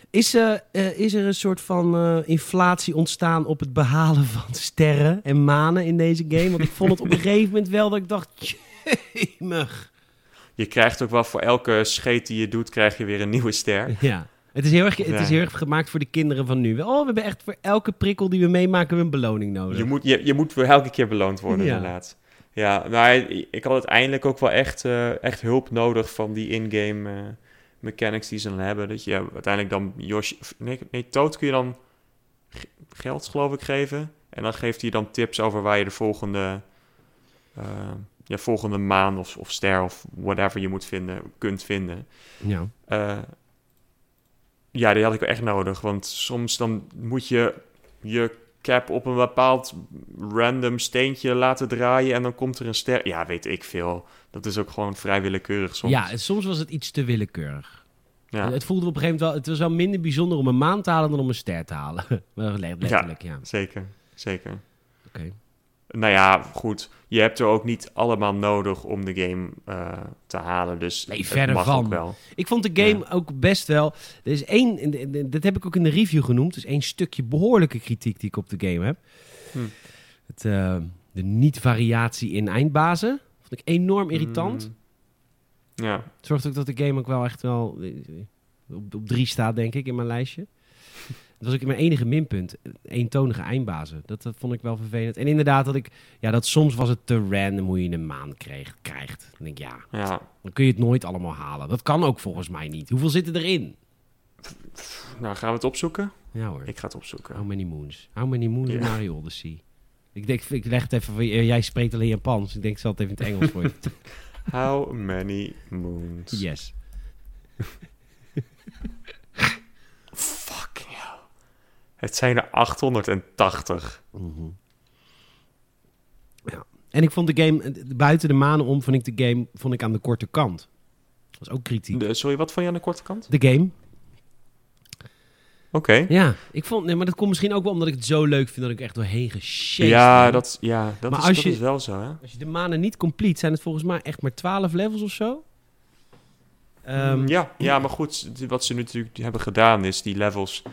Is, eh, is er een soort van inflatie ontstaan op het behalen *laughs* van sterren en manen in deze game? Want ik vond het op een *laughs* gegeven moment wel dat ik dacht, *laughs* jemig. Je krijgt ook wel voor elke scheet die je doet, krijg je weer een nieuwe ster. Ja. Het is, heel erg, het is heel erg gemaakt voor de kinderen van nu. Oh, we hebben echt voor elke prikkel die we meemaken een beloning nodig. Je moet, je, je moet voor elke keer beloond worden, Ja. inderdaad. Ja, maar ik had uiteindelijk ook wel echt, eh, echt hulp nodig van die in-game eh, mechanics die ze dan hebben. Dat je uiteindelijk dan of Nee, nee, Toad kun je dan geld, geloof ik, geven. En dan geeft hij dan tips over waar je de volgende, eh, ja, volgende maan of, of ster of whatever je moet vinden, kunt vinden. Ja. Eh, ja, die had ik echt nodig. Want soms dan moet je je cap op een bepaald random steentje laten draaien en dan komt er een ster. Ja, weet ik veel. Dat is ook gewoon vrij willekeurig soms. ja, en soms was het iets te willekeurig. ja. Het voelde op een gegeven moment wel... Het was wel minder bijzonder om een maan te halen dan om een ster te halen. *laughs* Maar letterlijk, ja. zeker. Zeker. Oké. Nou ja, goed. Je hebt er ook niet allemaal nodig om de game eh, te halen. Dus Nee, mag van. wel. Ik vond de game ook best wel... Er is één... Dat heb ik ook in de review genoemd. Dus één stukje behoorlijke kritiek die ik op de game heb. Hm. Het, eh, de niet-variatie in eindbazen. Vond ik enorm irritant. Mm, ja, Zorgt ook dat de game ook wel echt wel eh, op, op drie staat, denk ik, in mijn lijstje. Dat was ook mijn enige minpunt. Eentonige eindbazen. Dat, dat vond ik wel vervelend. En inderdaad, dat ik... Ja, dat soms was het te random hoe je een maan kreeg, krijgt. Dan denk ik, ja, ja. dan kun je het nooit allemaal halen. Dat kan ook volgens mij niet. Hoeveel zitten erin? Nou, gaan we het opzoeken? Ja hoor. Ik ga het opzoeken. How many moons? How many moons in. Mario Odyssey? Ik denk, ik leg het even. Jij spreekt alleen Japans. Ik denk, ik zal het even in het Engels voor je. *laughs* How many moons? Yes. *laughs* Het zijn er 880. Mhm. Ja. En ik vond de game, buiten de manen om, vond ik de game vond ik aan de korte kant. Dat was ook kritiek. De, sorry, wat vond je aan de korte kant? De game? Oké. Ja, ik vond, nee, maar dat komt misschien ook wel omdat ik het zo leuk vind dat ik echt doorheen gesjeest Ja, ben. dat, ja, dat, Maar is, als dat je- is wel zo, hè? Als je de manen niet complete, zijn het volgens mij echt maar 12 levels of zo. Ehm, ja, ja, maar goed, wat ze natuurlijk hebben gedaan is die levels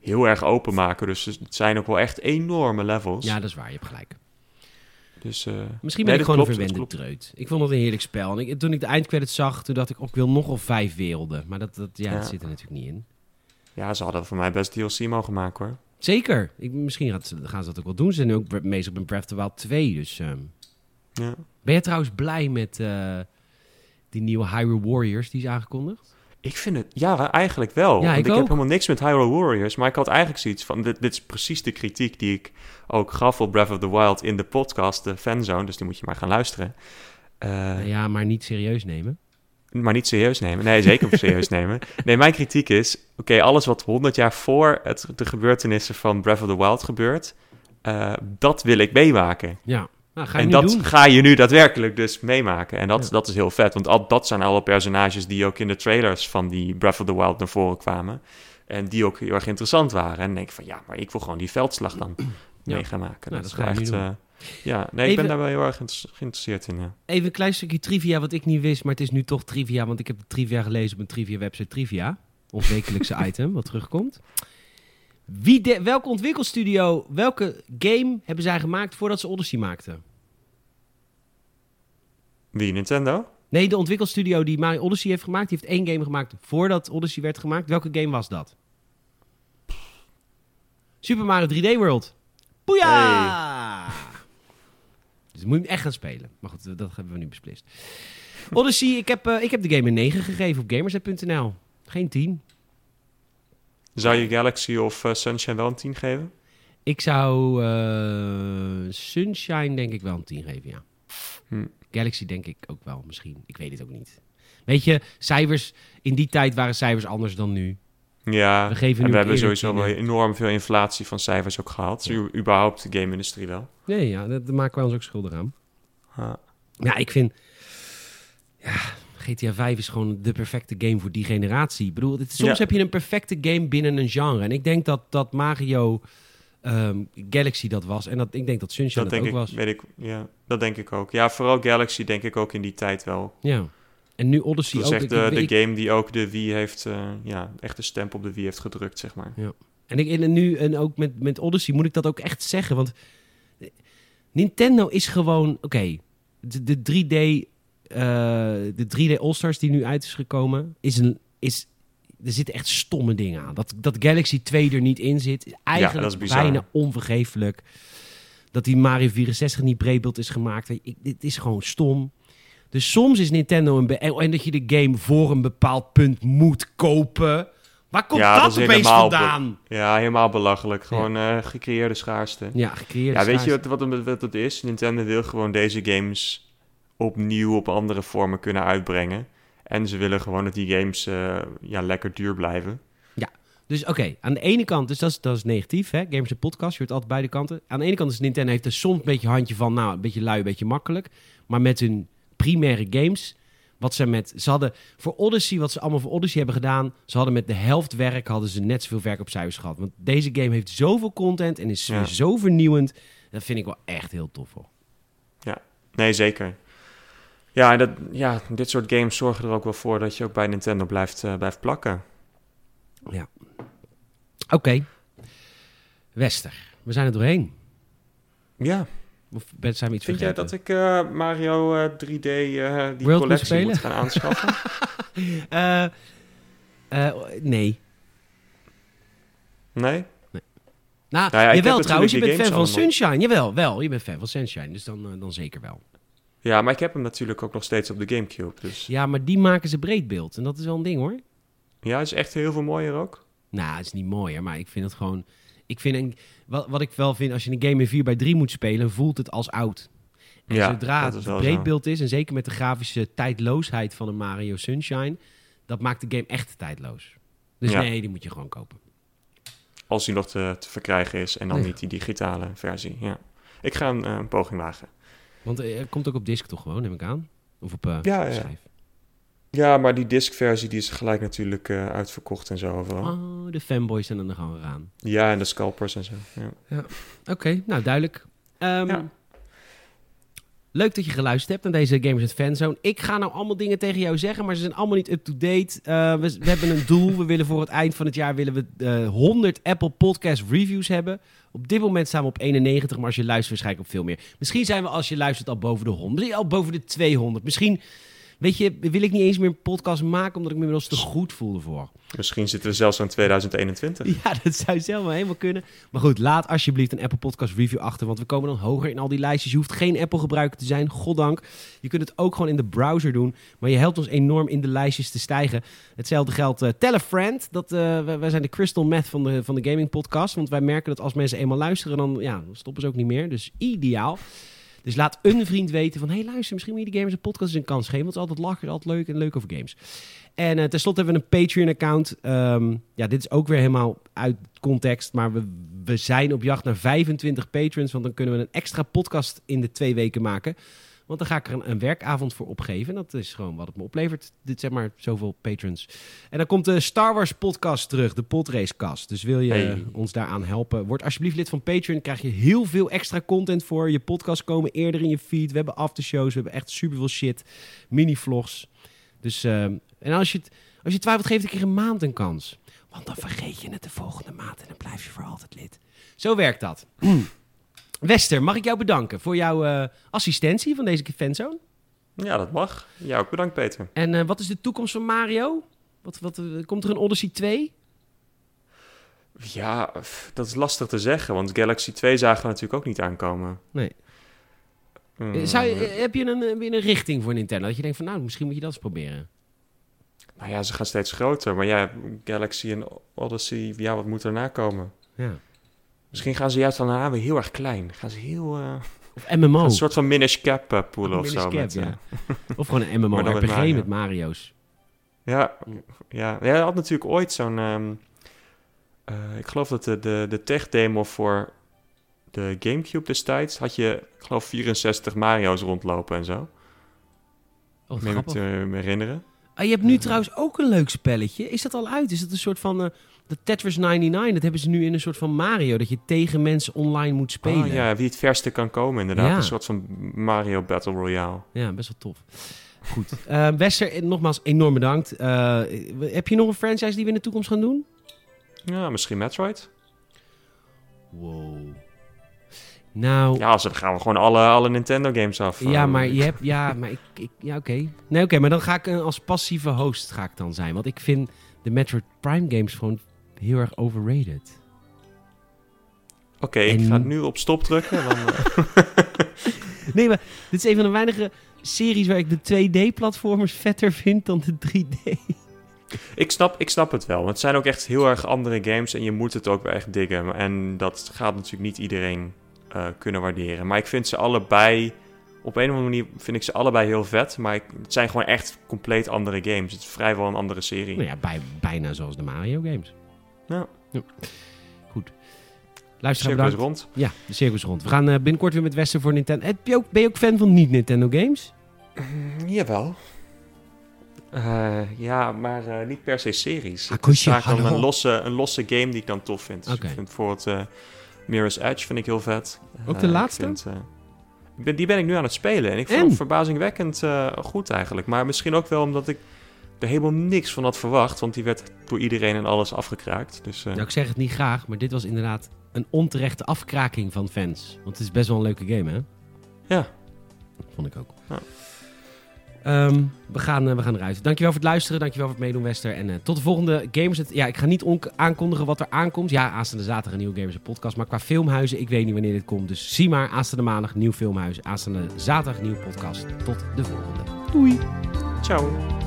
heel erg openmaken. Dus het zijn ook wel echt enorme levels. ja, dat is waar, je hebt gelijk. Dus, eh, Misschien nee, ben ik gewoon klopt, een verwende treut. Ik vond het een heerlijk spel. En ik, toen ik de eindcredits zag, toen dacht ik, oh, ik wil nogal vijf werelden. Maar dat, dat, ja, Ja. dat zit er natuurlijk niet in. Ja, ze hadden voor mij best DLC mogen maken, hoor. Zeker. Ik, misschien gaat ze- gaan ze dat ook wel doen. Ze zijn nu ook bezig met Breath of the Wild 2. Dus, ehm. Ja. Ben je trouwens blij met eh, die nieuwe Hyrule Warriors die is aangekondigd? Ik vind het, ja, eigenlijk wel. Ja, Want ik heb helemaal niks met Hyrule Warriors, maar ik had eigenlijk zoiets van, dit, dit is precies de kritiek die ik ook gaf op Breath of the Wild in de podcast, de fanzone, dus die moet je maar gaan luisteren. Eh, ja, maar niet serieus nemen. Maar niet serieus nemen. Nee, zeker serieus *laughs* nemen. Nee, mijn kritiek is, oké, alles wat 100 jaar voor het, de gebeurtenissen van Breath of the Wild gebeurt, eh, dat wil ik meemaken. Ja, nou, ga je en dat doen. ga je nu daadwerkelijk dus meemaken. En dat, Ja. dat is heel vet, want al, dat zijn alle personages die ook in de trailers van die Breath of the Wild naar voren kwamen. En die ook heel erg interessant waren. En denk ik van, ja, maar ik wil gewoon die veldslag dan Ja. mee gaan maken. Nou, dat, dat is echt... eh, ja, nee, ik Even- ben daar wel heel erg geïnteresseerd in, ja. Even een klein stukje trivia wat ik niet wist, maar het is nu toch trivia, want ik heb de trivia gelezen op een trivia-website Trivia. Ons wekelijkse *laughs* item wat terugkomt. Wie de, welke ontwikkelstudio, welke game hebben zij gemaakt voordat ze Odyssey maakten? Wie, Nintendo? Nee, de ontwikkelstudio die Mario Odyssey heeft gemaakt, die heeft één game gemaakt voordat Odyssey werd gemaakt. Welke game was dat? Super Mario 3D World. Boeia! *laughs* Dus moet je hem echt gaan spelen. Maar goed, dat hebben we nu beslist. Odyssey, ik heb, eh, ik heb de game een 9 gegeven op gamersnet.nl. Geen 10. Zou je Galaxy of eh, Sunshine wel een 10 geven? Ik zou eh, Sunshine denk ik wel een 10 geven, ja. Hm. Galaxy denk ik ook wel, misschien. Ik weet het ook niet. Weet je, cijfers... In die tijd waren cijfers anders dan nu. Ja, We geven en we hebben sowieso wel enorm veel inflatie van cijfers ook gehad. Ja. Überhaupt de game-industrie wel. Nee, ja, dat, daar maken wij ons ook schuldig aan. Ja. Ja, ik vind... Ja, GTA 5 is gewoon de perfecte game voor die generatie. Ik bedoel, het- soms Ja. heb je een perfecte game binnen een genre. En ik denk dat, dat Mario ehm, Galaxy dat was. En dat, ik denk dat Sunshine Dat ook ik, was. weet ik, ja, dat denk ik ook. Ja, vooral Galaxy denk ik ook in die tijd wel. Ja. En nu Odyssey Dat is ook. echt Ik- de, ik- de game die ook de Wii heeft, eh, ja, echt de stemp op de Wii heeft gedrukt, zeg maar. En, ik, en nu, en ook met, met Odyssey moet ik dat ook echt zeggen. Want Nintendo is gewoon... Oké, de, de 3D... eh, de 3D All-Stars die nu uit is gekomen... Is een, is, er zitten echt stomme dingen aan. Dat, dat Galaxy 2 er niet in zit... is eigenlijk is bijna onvergeeflijk. Dat die Mario 64 niet breedbeeld is gemaakt. Ik, dit is gewoon stom. Dus soms is Nintendo een... En, dat je de game voor een bepaald punt moet kopen... Waar komt Ja, dat, opeens vandaan? Ja, helemaal belachelijk. Gewoon eh, gecreëerde schaarste. Ja, gecreëerd. Ja, weet je wat, wat, wat het is? Nintendo wil gewoon deze games opnieuw op andere vormen kunnen uitbrengen. En ze willen gewoon dat die games eh, ja, lekker duur blijven. Dus oké, aan de ene kant, dus dat is, dat is negatief, hè? Gamers en podcast, je hoort altijd beide kanten. Aan de ene kant is Nintendo heeft er soms een beetje handje van, nou, een beetje lui, een beetje makkelijk. Maar met hun primaire games, wat ze met, ze hadden voor Odyssey, wat ze allemaal voor Odyssey hebben gedaan, ze hadden met de helft werk, hadden ze net zoveel werk op cijfers gehad. Want deze game heeft zoveel content en is Ja. zo vernieuwend. Dat vind ik wel echt heel tof hoor. Nee, zeker. Ja, dat, ja, dit soort games zorgen er ook wel voor dat je ook bij Nintendo blijft, eh, blijft plakken. Oké, Wester, we zijn er doorheen. Ja, Of ben- zijn we iets vind jij dat ik eh, Mario eh, 3D, eh, die collectie moet gaan aanschaffen? *laughs* Nee. nee? Nou, Nou ja, jawel trouwens, je bent fan van games Sunshine. Jawel, wel, je bent fan van Sunshine. Dus dan, dan zeker wel. Ja, maar ik heb hem natuurlijk ook nog steeds op de Gamecube. Dus Ja, maar die maken ze breedbeeld. En dat is wel een ding hoor. ja, is echt heel veel mooier ook. Nou, het is niet mooier, maar ik vind het gewoon... Ik vind een, wat, wat ik wel vind, als je een game in 4 bij 3 moet spelen, voelt het als oud. En Ja, zodra het breedbeeld is, en zeker met de grafische tijdloosheid van een Mario Sunshine, dat maakt de game echt tijdloos. Dus Ja. nee, die moet je gewoon kopen. Als die nog te, te verkrijgen is en dan Ja. niet die digitale versie. Ja. Ik ga een, eh, een poging wagen. Want eh, er komt ook op disc toch gewoon, neem ik aan? Of op eh Ja, ja. schijf. Ja, maar die disc-versie die is gelijk natuurlijk eh, uitverkocht en zo overal. Oh, de fanboys zijn er gewoon aan. Ja, en de scalpers en zo. Ja. Oké, nou duidelijk. Ehm, Ja. Leuk dat je geluisterd hebt naar deze Gamers at Fanzone. Ik ga nou allemaal dingen tegen jou zeggen, maar ze zijn allemaal niet up-to-date. Eh, we, hebben een doel. We willen voor het eind van het jaar willen we eh 100 Apple Podcast reviews hebben. Op dit moment staan we op 91, maar als je luistert waarschijnlijk op veel meer. Misschien zijn we als je luistert al boven de 100. Misschien al boven de 200. Misschien, weet je, wil ik niet eens meer een podcast maken omdat ik me inmiddels te goed voel ervoor. Misschien zitten we zelfs aan 2021. *laughs* Ja, dat zou zelf wel helemaal kunnen. Maar goed, laat alsjeblieft een Apple Podcast review achter. Want we komen dan hoger in al die lijstjes. Je hoeft geen Apple gebruiker te zijn, goddank. Je kunt het ook gewoon in de browser doen. Maar je helpt ons enorm in de lijstjes te stijgen. Hetzelfde geldt. eh tell a friend. Dat, eh, wij, wij zijn de crystal meth van de, van de gaming podcast. Want wij merken dat als mensen eenmaal luisteren, dan, ja, dan stoppen ze ook niet meer. Dus ideaal. Dus laat een vriend weten van... hey, luister, misschien moet je die Gamers een Podcast eens een kans geven. Want het altijd lachen, altijd leuk en leuk over games. En eh tenslotte hebben we een Patreon-account. Ehm, ja, dit is ook weer helemaal uit context. Maar we, we zijn op jacht naar 25 patrons. Want dan kunnen we een extra podcast in de twee weken maken. Want dan ga ik er een, een werkavond voor opgeven. En dat is gewoon wat het me oplevert. Dit zeg maar zoveel patrons. En dan komt de Star Wars podcast terug. De Podracecast. Dus wil je Hey. eh, ons daaraan helpen? Word alsjeblieft lid van Patreon. krijg je heel veel extra content voor. Je podcasts komen eerder in je feed. We hebben aftershows. We hebben echt super veel shit. Mini-vlogs. Dus, ehm, en als je, het, als je twijfelt, geef ik keer een maand een kans. Want dan vergeet je het de volgende maand en dan blijf je voor altijd lid. Zo werkt dat. *clears throat* Wester, mag ik jou bedanken voor jouw eh, assistentie van deze fanzone? Ja, dat mag. Ja, ook bedankt Peter. En eh, wat is de toekomst van Mario? Wat, wat, eh, komt er een Odyssey 2? Ja, dat is lastig te zeggen, want Galaxy 2 zagen we natuurlijk ook niet aankomen. Nee. Mm, Eh, Zou eh, heb je een, een richting voor Nintendo? Dat je denkt van, nou, misschien moet je dat eens proberen. Nou ja, ze gaan steeds groter, maar ja, Galaxy en Odyssey, ja, wat moet erna komen? Ja. Misschien gaan ze juist dan daarna weer heel erg klein. Gaan ze heel... eh, Of MMO. Een soort van Minish Cap eh, pool of zo. Met, Cap, eh, ja. *laughs* Of gewoon een Maar dan met Mario. met Mario's. Ja, ja. ja, hij had natuurlijk ooit zo'n... ehm, eh, ik geloof dat de, de, de tech-demo voor de Gamecube destijds... had je, ik geloof, 64 Mario's rondlopen en zo. Oh, Meen ik te me herinneren. Ah, je hebt nu trouwens ook een leuk spelletje. Is dat al uit? Is dat een soort van... de Tetris 99, dat hebben ze nu in een soort van Mario. Dat je tegen mensen online moet spelen. Oh, ja, wie het verste kan komen inderdaad. Ja. Een soort van Mario Battle Royale. Ja, best wel tof. Goed. *laughs* Eh Wester, eh, nogmaals enorm bedankt. Eh, heb je nog een franchise die we in de toekomst gaan doen? Ja, misschien Metroid. Wow. Nou, ja, Ja, als, dan gaan we gewoon alle, alle Nintendo games af. Eh, maar je hebt... Ja, maar ik... ik ja, oké. Nee, oké, maar dan ga ik als passieve host ga ik dan zijn. Want ik vind de Metroid Prime games gewoon heel erg overrated. Oké, ik En- ga het nu op stop drukken. Dan, *laughs* eh, Nee, maar dit is een van de weinige series waar ik de 2D-platformers vetter vind dan de 3D. Ik snap, ik snap het wel. Want het zijn ook echt heel erg andere games en je moet het ook wel echt diggen. En dat gaat natuurlijk niet iedereen eh, kunnen waarderen. Maar ik vind ze allebei... Op een of andere manier vind ik ze allebei heel vet. Maar ik- het zijn gewoon echt compleet andere games. Het is vrijwel een andere serie. Nou ja, bij, bijna zoals de Mario games. Ja. Goed. Luisteraar Cirkel is bedankt. rond. Ja, de circus rond. We gaan eh, binnenkort weer met Westen voor Nintendo. Heb je ook, ben je ook fan van niet-Nintendo games? Mm, Jawel. Eh, ja, maar eh, niet per se series. Het is vaak dan een losse, een losse game die ik dan tof vind. Dus. Ik vind bijvoorbeeld eh, Mirror's Edge vind ik heel vet. Ook de Eh, ik laatste? vind, eh, ben, die ben ik nu aan het spelen. En ik vond En? het verbazingwekkend eh, goed eigenlijk. Maar misschien ook wel omdat ik er helemaal niks van had verwacht. Want die werd door iedereen en alles afgekraakt. Dus Nou, ik zeg het niet graag, maar dit was inderdaad een onterechte afkraking van fans. Want het is best wel een leuke game, hè? Ja. Vond ik ook. Ja. Ehm, we, gaan, eh, we gaan eruit. Dankjewel voor het luisteren. Dankjewel voor het meedoen, Wester. En eh, tot de volgende Gamers. Ja, ik ga niet on- aankondigen wat er aankomt. Ja, aanstaande zaterdag een nieuwe Gamers podcast. Maar qua filmhuizen, ik weet niet wanneer dit komt. Dus zie maar, aanstaande maandag nieuw filmhuis. Aanstaande zaterdag nieuwe podcast. Tot de volgende. Doei! ciao.